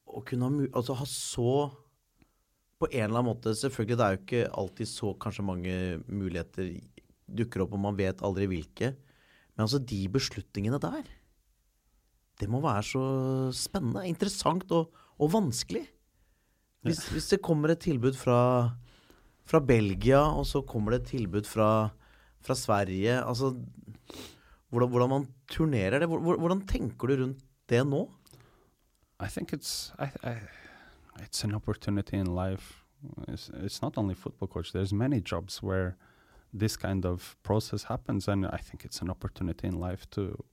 å kunne ha, altså, ha så På en eller annen måte Selvfølgelig, det er jo ikke alltid så kanskje mange muligheter dukker opp, og man vet aldri hvilke. Men altså, de beslutningene der Det må være så spennende, interessant og, og vanskelig. Hvis, hvis det kommer et tilbud fra, fra Belgia, og så kommer det et tilbud fra, fra Sverige Altså hvordan, hvordan man turnerer det. Hvor- hvor- Hvordan tenker du rundt det nå?
I think it's I, I, it's an opportunity in life. It's, it's not only football coach. There's many jobs where this kind of process happens, and I think it's an opportunity in life to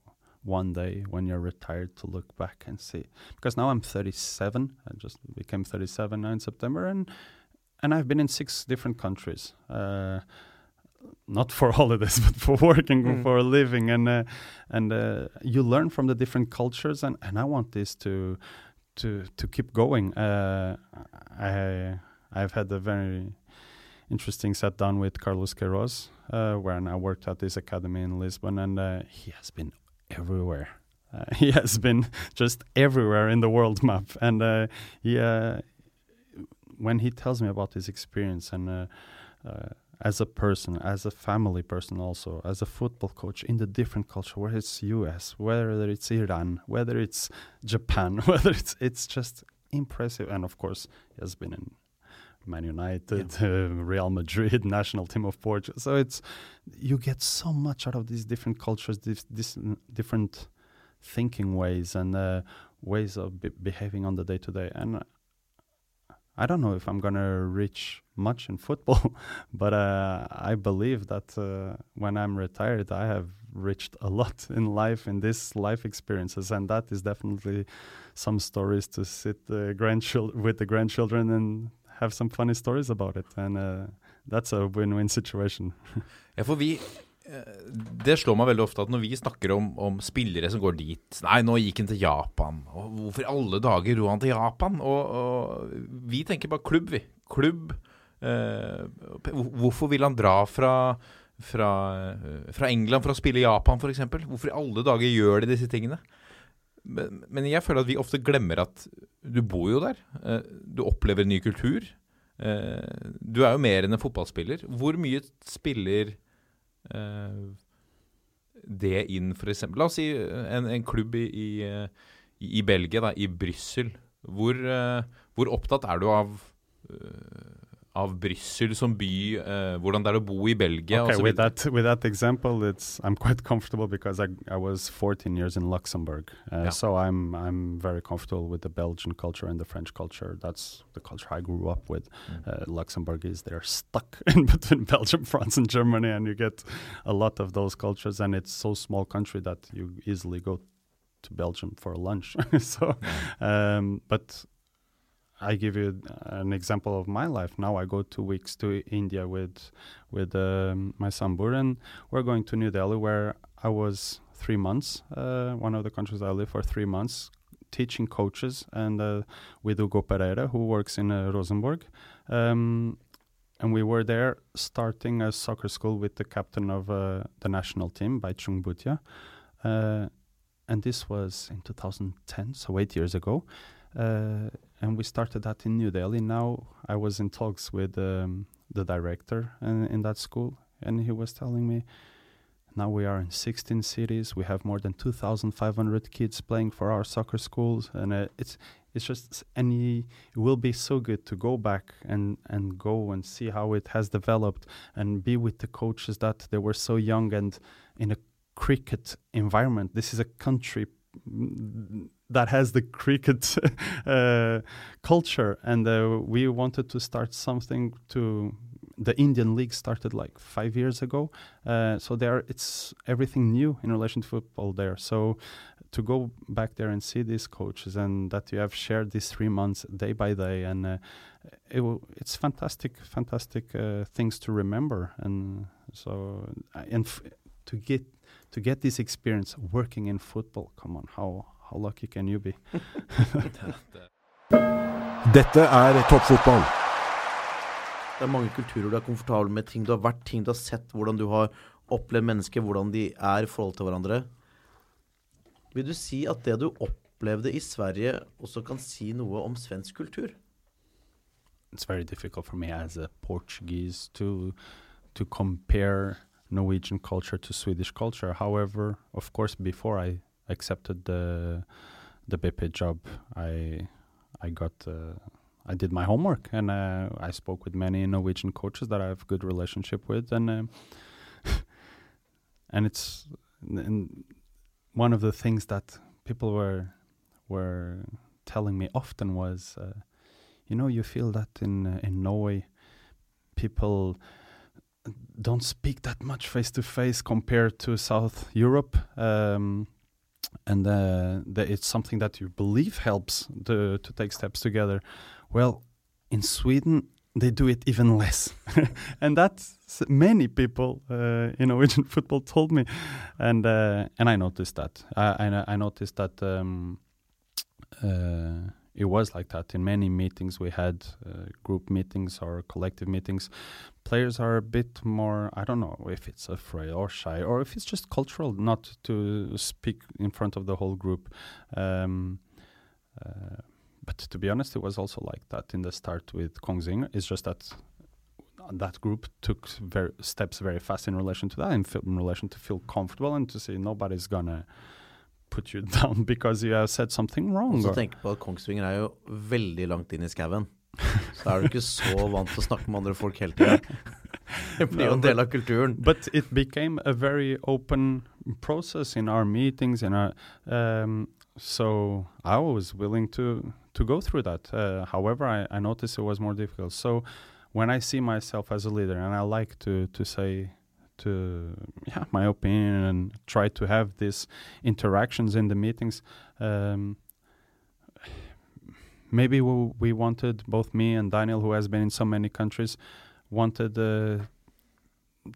one day when you're retired to look back and see. Because now I'm 37. I just became 37 now in September, and and I've been in six different countries. Uh, not for holidays, but for working,
Mm.
for a living, and uh, and uh, you learn from the different cultures, and, and I want this to to to keep going. Uh, I I've had a very interesting set down with Carlos Queiroz, uh, when I worked at this academy in Lisbon, and uh, he has been everywhere. Uh, he has been just everywhere in the world map, and uh, he, when he tells me about his experience and uh, uh, as a person, as a family person, also as a football coach in the different culture, whether it's U.S., whether it's Iran, whether it's Japan, whether it's it's just impressive, and of course he has been in Man United, uh, Real Madrid, national team of Portugal. So it's you get so much out of these different cultures, these, these different thinking ways and uh, ways of be- behaving on the day to day. And I don't know if I'm gonna reach much in football, but uh, I believe that uh, when I'm retired, I have reached a lot in life in this life experiences, and that is definitely some stories to sit uh, with the grandchildren and have some funny stories about it, and uh, that's a win-win situation.
Ja, for eh, Det slår meg veldig ofte at når vi snakker om, om spillere som går dit Nei, nå gikk han til Japan. Og hvorfor i alle dager dro han til Japan? Og, og vi tenker bare klubb, vi. Klubb. Eh, hvorfor vil han dra fra, fra, eh, fra England for å spille i Japan, f.eks.? Hvorfor i alle dager gjør de disse tingene? Men, men jeg føler at vi ofte glemmer at du bor jo der. Eh, du opplever ny kultur. Eh, du er jo mer enn en fotballspiller. Hvor mye spiller det inn, f.eks. La oss si en, en klubb i, i, eh, i, i Belgia, da, i Brussel. Hvor, eh, hvor opptatt er du av av Brussel som by, eh, hvordan det er å bo i Belgia
okay, with that with that example, it's I'm quite comfortable because I I was 14 years in Luxembourg, uh,
Yeah.
so I'm I'm very comfortable with the Belgian culture and the French culture. That's the culture I grew up with.
Mm.
Uh, Luxembourg is they're stuck in between Belgium, France, and Germany, and you get a lot of those cultures. And it's so small country that you easily go to Belgium for lunch. so, um, but I give you an example of my life. Now I go two weeks to India with with um, my son Buran. We're going to New Delhi, where I was three months. Uh, one of the countries I lived for three months, teaching coaches, and uh, with Hugo Pereira, who works in uh, Rosenborg. Um, and we were there starting a soccer school with the captain of uh, the national team, Bhaichung Bhutia. Uh, and this was in 2010, so eight years ago. Uh, and we started that in New Delhi. Now I was in talks with um, the director in, in that school, and he was telling me, now we are in 16 cities. We have more than 2,500 kids playing for our soccer schools, and uh, it's it's just and it will be so good to go back and and go and see how it has developed and be with the coaches that they were so young and in a cricket environment. This is a country that has the cricket uh, culture, and uh, we wanted to start something to. The Indian League started like five years ago, uh, so there it's everything new in relation to football there. So to go back there and see these coaches and that you have shared these three months day by day, and uh, it it's fantastic, fantastic uh, things to remember, and so uh, and to get to get this experience working in football. Come on, how how lucky can you be?
Dette er toppfotball.
Det er mange kulturer du er komfortabel med, ting du har vært, ting du har sett, hvordan du har opplevd mennesker, hvordan de er i forhold til hverandre. Vil du si at det du opplevde i Sverige, også kan si noe om svensk kultur?
it's very difficult for me as a Portuguese to to compare Norwegian culture to Swedish culture. However, of course, before I accepted the the BP job, I I got uh, I did my homework and uh, I spoke with many Norwegian coaches that I have good relationship with, and um, and it's and one of the things that people were were telling me often was, uh, you know, you feel that in in Norway, people don't speak that much face to face compared to South Europe. Um, and uh, it's something that you believe helps to to take steps together. Well, in Sweden they do it even less, and that's many people uh, in Norwegian football told me, and uh, and I noticed that. I I, I noticed that. Um, uh, it was like that. In many meetings we had uh, group meetings or collective meetings players are a bit more i don't know if it's afraid or shy or if it's just cultural not to speak in front of the whole group. Um, uh, but to be honest it was also like that in the start with Kongsvinger it's just that that group took very steps very fast in relation to that in, in relation to feel comfortable and to say nobody's gonna put you down because you have said something wrong.
Så tenk på at Kongsvinger er jo veldig langt inn i skauen. Så er du ikke så vant til å snakke med andre folk hele tida. Det blir jo en del av kulturen.
but it became a very open process in our meetings in our um, so i was willing to to go through that uh, however I, I noticed it was more difficult so when i see myself as a leader and i like to to say to yeah my opinion and try to have these interactions in the meetings um, maybe we, we wanted both me and daniel who has been in so many countries wanted uh,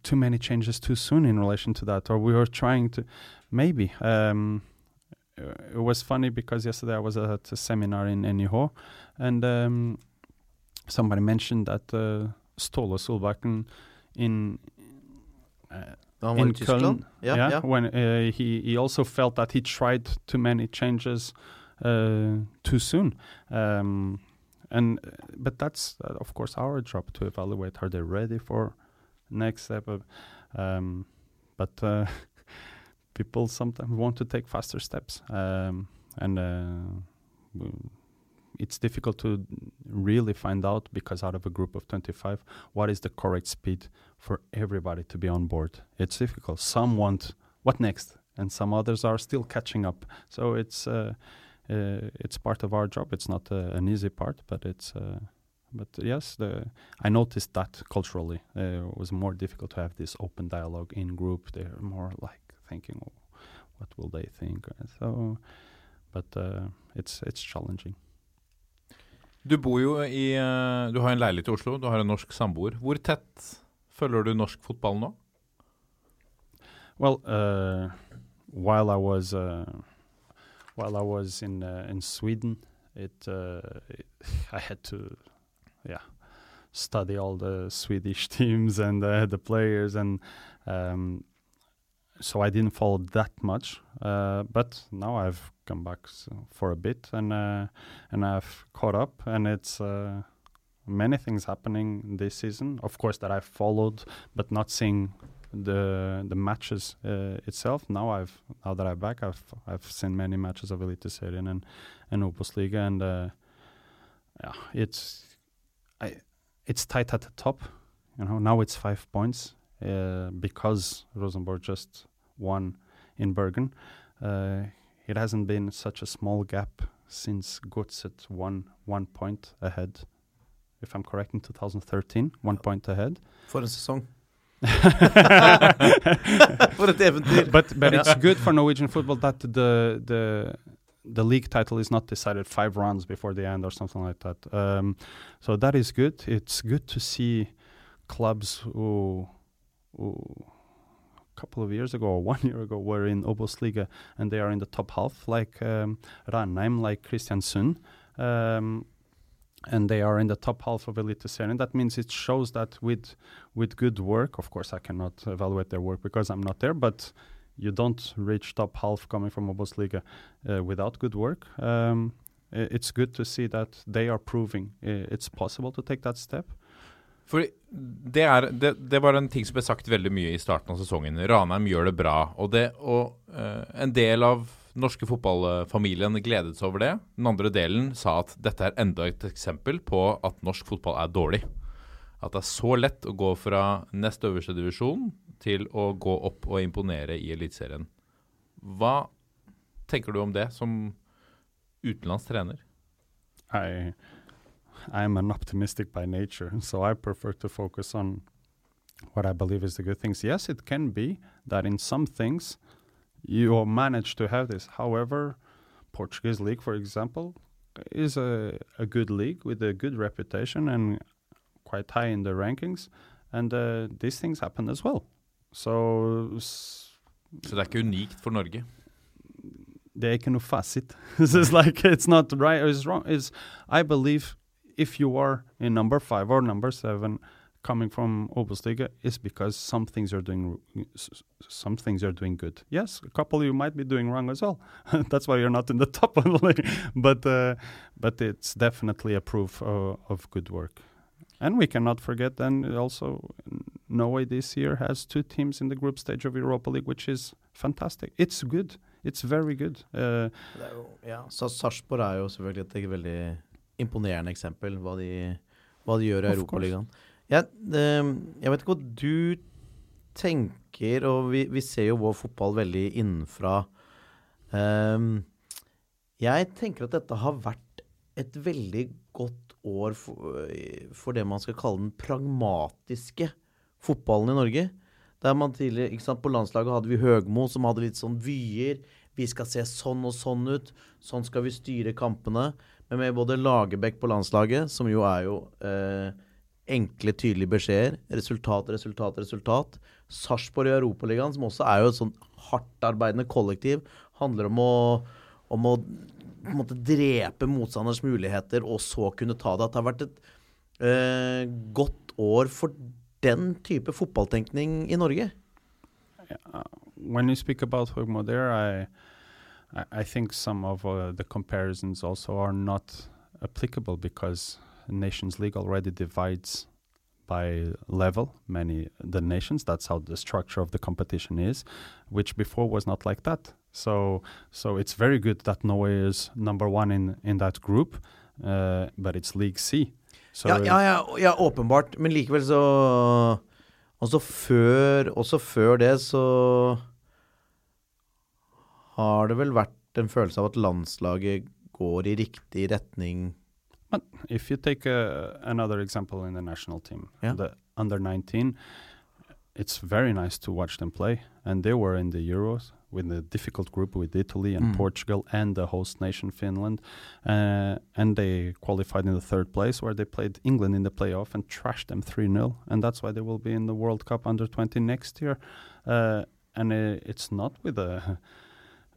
too many changes too soon in relation to that, or we were trying to maybe. Um, it was funny because yesterday I was at a seminar in NIH, and um, somebody mentioned that uh, in uh,
Da han var
in
i
Köln,
Ja,
yeah,
ja.
when uh, he he also felt that he tried too many changes uh, too soon. Um, and uh, but that's uh, of course our job to evaluate are they ready for next step of, um, but uh, people sometimes want to take faster steps um, and uh, it's difficult to really find out because out of a group of 25 what is the correct speed for everybody to be on board it's difficult some want what next and some others are still catching up so it's uh, uh, it's part of our job. It's not uh, an easy part, but it's. Uh, but yes, the I noticed that culturally uh, it was more difficult to have this open dialogue in group. They're more like thinking, oh, what will they think? So, but uh, it's it's challenging.
Du bor jo i eh, Du har en leilighet i Oslo, du har en norsk samboer. Hvor tett følger du norsk fotball nå?
Well, uh, while I was uh, while I was in uh, in Sweden, it, it I had to, yeah, study all the Swedish teams and the players, and um, so I didn't follow that much. Uh, but now I've come back for a bit, and uh, and I've caught up, and it's. Uh, Many things happening this season, of course, that I've followed, but not seeing the the matches uh, itself. Now I've now that I'm back, I've I've seen many matches of Elite Eliteserien and and Obosliga, and uh, yeah, it's I it's tight at the top. You know, now it's five points uh, because Rosenborg just won in Bergen. Uh, it hasn't been such a small gap since Godset won one point ahead. If I'm correct, in 2013, one point ahead.
For en sesong. For et eventyr.
but but
Yeah.
it's good for Norwegian football that the the the league title is not decided five rounds before the end or something like that. Um, so that is good. It's good to see clubs who who a couple of years ago or one year ago were in Obosliga and they are in the top half, like um, Ranheim, like Kristiansund. Um, and they are in the top half of Eliteserien. That means it shows that with with good work, of course, I cannot evaluate their work because I'm not there, but you don't reach top half coming from Obosliga uh, without good work. Um, it's good to see that they are proving it's possible to take that step.
For det, er, det, det var en ting som ble sagt veldig mye i starten av sesongen. Ranheim gjør det bra. Og, det, og uh, en del av norske fotballfamilien gledet seg over det. Den andre delen sa at dette er enda et eksempel på at norsk fotball er dårlig. At det er så lett å gå fra nest øverste divisjon til å gå opp og imponere i Eliteserien. Hva tenker du om det som utenlandsk trener?
I I am an optimistic by nature, so I prefer to focus on what I believe is the good things. Yes, it can be that in some things you manage to have this. However, Portuguese league, for example, is a, a good league with a good reputation and quite high in the rankings, and uh, these things happen as well. So s-
Så det er ikke unikt for Norge?
ikke noe fasit. This is like it's not right or it's wrong. It's I believe if you are in number five or number seven, coming from Obosliga, is because some things are doing some things are doing good. Yes, a couple you might be doing wrong as well. That's why you're not in the top of the league. But uh, but it's definitely a proof uh, of good work. And we cannot forget then also Norway this year has two teams in the group stage of Europa League, which is fantastic. It's good. It's very good. Uh,
jo, ja, Sarpsborg er imponerende eksempel, hva de, hva de gjør i Europaligaen. Jeg, jeg vet ikke hva du tenker, og vi, vi ser jo vår fotball veldig innenfra. Um, jeg tenker at dette har vært et veldig godt år for, for det man skal kalle den pragmatiske fotballen i Norge. Der man tidligere, ikke sant, På landslaget hadde vi Høgmo, som hadde litt sånn vyer. Vi skal se sånn og sånn ut. Sånn skal vi styre kampene. Men med både Lagerbäck på landslaget, som jo er jo eh, enkle, tydelige beskjeder. Resultat, resultat, resultat. Sarpsborg i Europaligaen, som også er jo et sånn hardtarbeidende kollektiv, handler om å, om å måte drepe motstanders muligheter og så kunne ta det. At det har vært et eh, godt år for den type fotballtenkning i Norge.
Yeah. when you speak about Hogmo there, I, I think some of uh, the comparisons also are not applicable because Nations League already divides by level many the nations. That's how the structure of the competition is, which before was not like that. So so it's very good that Norway is number one in in that group, uh, but it's League C. So
Ja, ja, ja, ja, åpenbart. Men likevel så Altså før Også før det så har det vel vært en følelse av at landslaget går i riktig retning.
But if you take uh, another example in the national team,
Yeah.
the under 19, it's very nice to watch them play. And they were in the Euros with a difficult group with Italy and
Mm.
Portugal and the host nation Finland. Uh, and they qualified in the third place where they played England in the playoff and trashed them 3 0. And that's why they will be in the World Cup under 20 next year. Uh, and uh, it's not with a.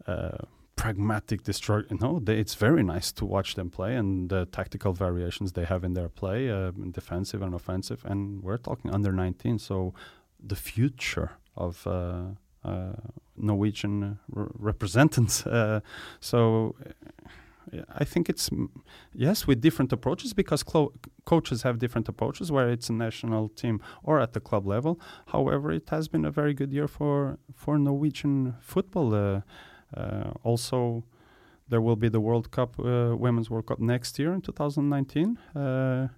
Uh, pragmatic destroy. No, they, it's very nice to watch them play and the tactical variations they have in their play, uh, defensive and offensive. And we're talking under 19, so the future of uh, uh, Norwegian uh, r- representatives. Uh, so. uh, I think it's yes with different approaches because clo- coaches have different approaches where it's a national team or at the club level. However, it has been a very good year for for Norwegian football. Uh, also, there will be the World Cup, uh, Women's World Cup next year in 2019. Uh,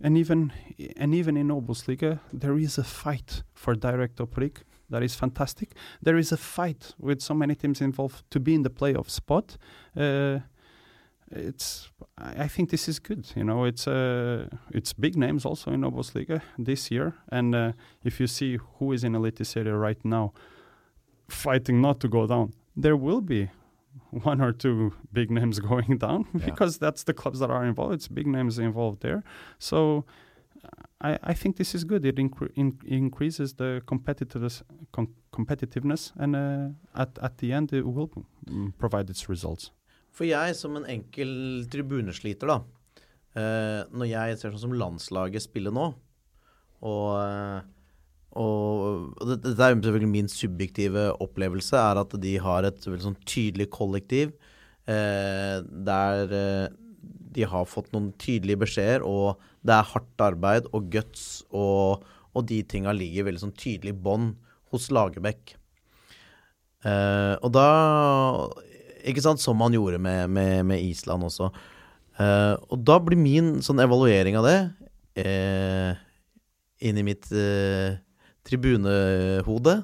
and even and even in Obosliga, there is a fight for direct opprykk that is fantastic. There is a fight with so many teams involved to be in the playoff spot. Uh, it's I think this is good. You know, it's uh, it's big names also in Obosliga this year. And uh, if you see who is in Eliteserie right now, fighting not to go down, there will be one or two big names going down
Yeah.
because that's the clubs that are involved. It's big names involved there. So I, I think this is good. It incre- in- increases the competitiveness, com- competitiveness, and uh, at at the end it will mm, provide its results.
For jeg som en enkel tribunesliter, da. eh, når jeg ser sånn som landslaget spiller nå, og, eh, og, og det- Dette er selvfølgelig min subjektive opplevelse, er at de har et veldig sånn tydelig kollektiv. eh, der eh, de har fått noen tydelige beskjeder, og det er hardt arbeid og guts, og, og de tinga ligger veldig sånn tydelig i bånn hos Lagerbäck. Eh, og da Ikke sant, som han gjorde med, med, med Island også. Eh, og da blir min sånn evaluering av det inn i mitt uh, tribunehode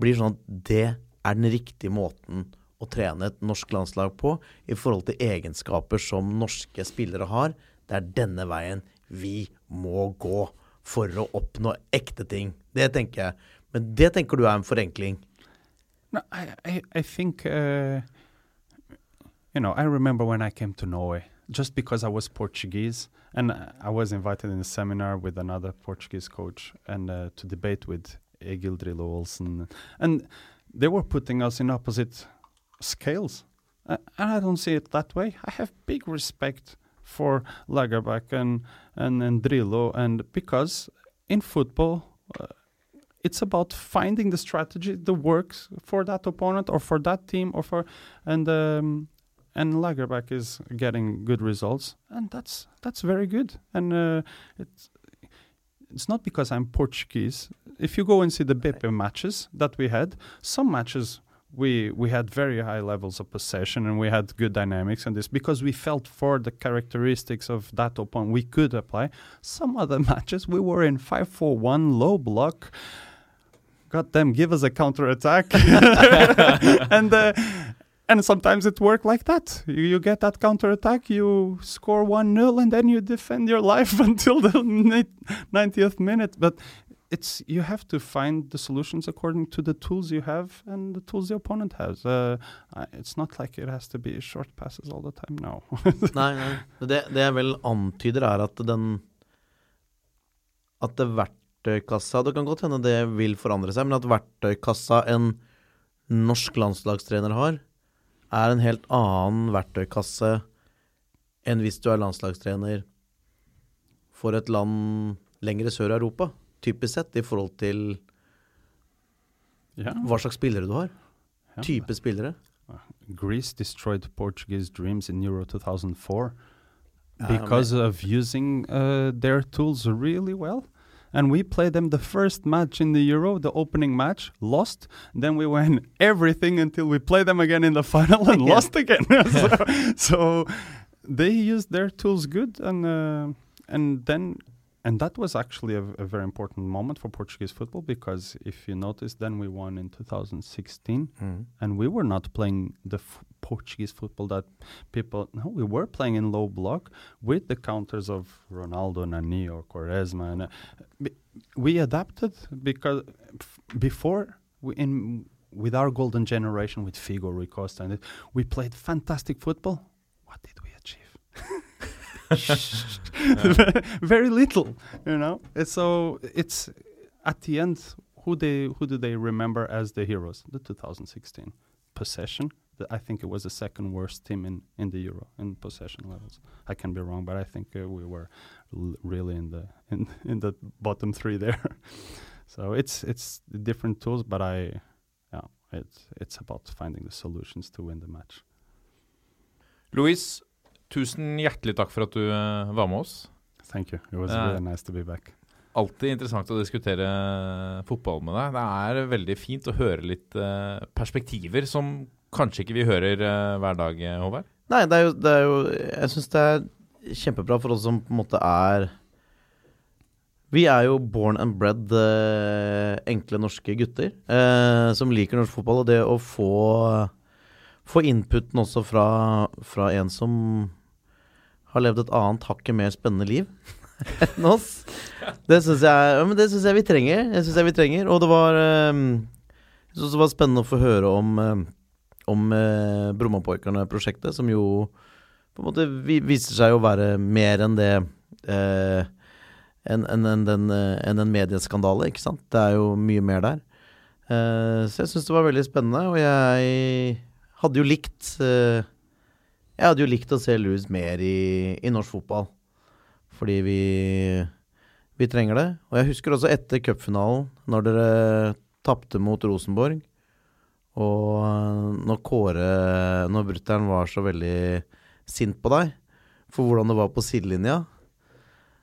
blir sånn at det er den riktige måten å trene et norsk landslag på i forhold til egenskaper som norske spillere har. Det er denne veien vi må gå for å oppnå ekte ting. Det tenker jeg. Men det tenker du er en forenkling.
No, I, I, I think, uh, you know, I remember just because I was Portuguese, and I was invited in a seminar with another Portuguese coach and uh, to debate with Egil Drillo Olsen, and they were putting us in opposite scales. Uh, and I don't see it that way. I have big respect for Lagerbäck and, and, and Drillo, and because in football, uh, it's about finding the strategy that works for that opponent or for that team or for and um, and Lagerbäck is getting good results and that's that's very good and uh, it's it's not because I'm Portuguese. If you go and see the BP matches that we had, some matches we we had very high levels of possession and we had good dynamics and this because we felt for the characteristics of that opponent we could apply. Some other matches we were in five four one low block. God damn, give us a counter attack. and uh, and sometimes it worked like that. You, you get that counter attack, you score 1 0, and then you defend your life until the 90th minute. But it's you have to find the solutions according to the tools you have and the tools the opponent has. Uh, it's not like it has to be short passes all the time. No.
Nei, nei. Det, det jeg vel antyder, er at den At det verktøykassa Det kan godt hende det vil forandre seg, men at verktøykassa en norsk landslagstrener har, er en helt annen verktøykasse enn hvis du er landslagstrener for et land lengre sør i Europa. Typisk sett i forhold til
ja.
hva slags spillere du har.
Ja.
Type spillere.
Greece destroyed Portuguese dreams in Euro 2004
Ja,
because of using uh, their tools really well. And we played them the first match in the Euro, the opening match, lost. Then we won everything until we played them again in the final and
Yeah.
lost again. so, so they used their tools good, and uh, and then and that was actually a, a very important moment for Portuguese football because if you notice, then we won in 2016
Mm.
and we were not playing the f- Portuguese football that people. No, we were playing in low block with the counters of Ronaldo, Nani, or Quaresma, and uh, we adapted because before we in with our golden generation with Figo, Rui Costa, and it, we played fantastic football. What did we achieve? Very little, you know. So it's at the end who they who do they remember as the heroes? The 2016 possession. I think it was the second worst team in in the Euro in possession levels. I can be wrong, but I think uh, we were l- really in the in in the bottom three there. so it's it's different tools, but I yeah, it's it's about finding the solutions to win the match.
Luis, tusen hjertelig takk for at du eh, var med oss.
Thank you. It was
Uh,
really nice to be back.
Alltid interessant å diskutere fotball med deg. Det er veldig fint å høre litt eh, perspektiver som kanskje ikke vi hører eh, hver dag, eh, Håvard.
Nei, det er jo, det er jo Jeg syns det er kjempebra for oss som på en måte er Vi er jo born and bred enkle norske gutter som liker norsk fotball. Og det å få, få inputen også fra, fra en som har levd et annet hakket mer spennende liv enn oss, det syns jeg, ja, jeg vi trenger. Det synes jeg vi trenger. Og det var um, Jeg synes det var spennende å få høre om eh, om uh, Brommapojkene-prosjektet, som jo på en måte viser seg å være mer enn det uh, enn en, en, eh, en medieskandale, ikke sant? Det er jo mye mer der. Uh, så jeg syns det var veldig spennende, og jeg hadde jo likt uh, Jeg hadde jo likt å se Louis mer i, i norsk fotball, fordi vi vi trenger det. Og jeg husker også etter cupfinalen, når dere tapte mot Rosenborg, og eh, når Kåre Når brutter'n var så veldig sint på deg for hvordan det var på sidelinja,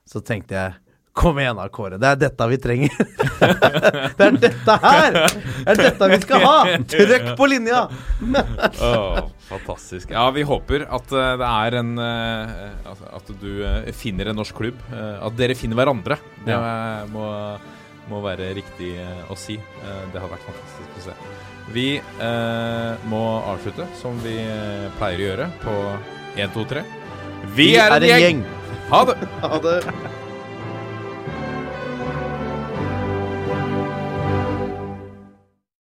så tenkte jeg Kom igjen da, Kåre. Det er dette vi trenger. det er dette her! Det er dette vi skal ha! Trykk på linja!
Åh, fantastisk. Ja, vi håper at eh, det er en eh, at, at du eh, finner en norsk klubb. at dere finner hverandre. Det må, må være riktig å si. Det hadde vært fantastisk å se. Vi eh, må avslutte som vi pleier å gjøre, på 1, 2, 3. Vi, er en gjeng! Ha det!
Ha det.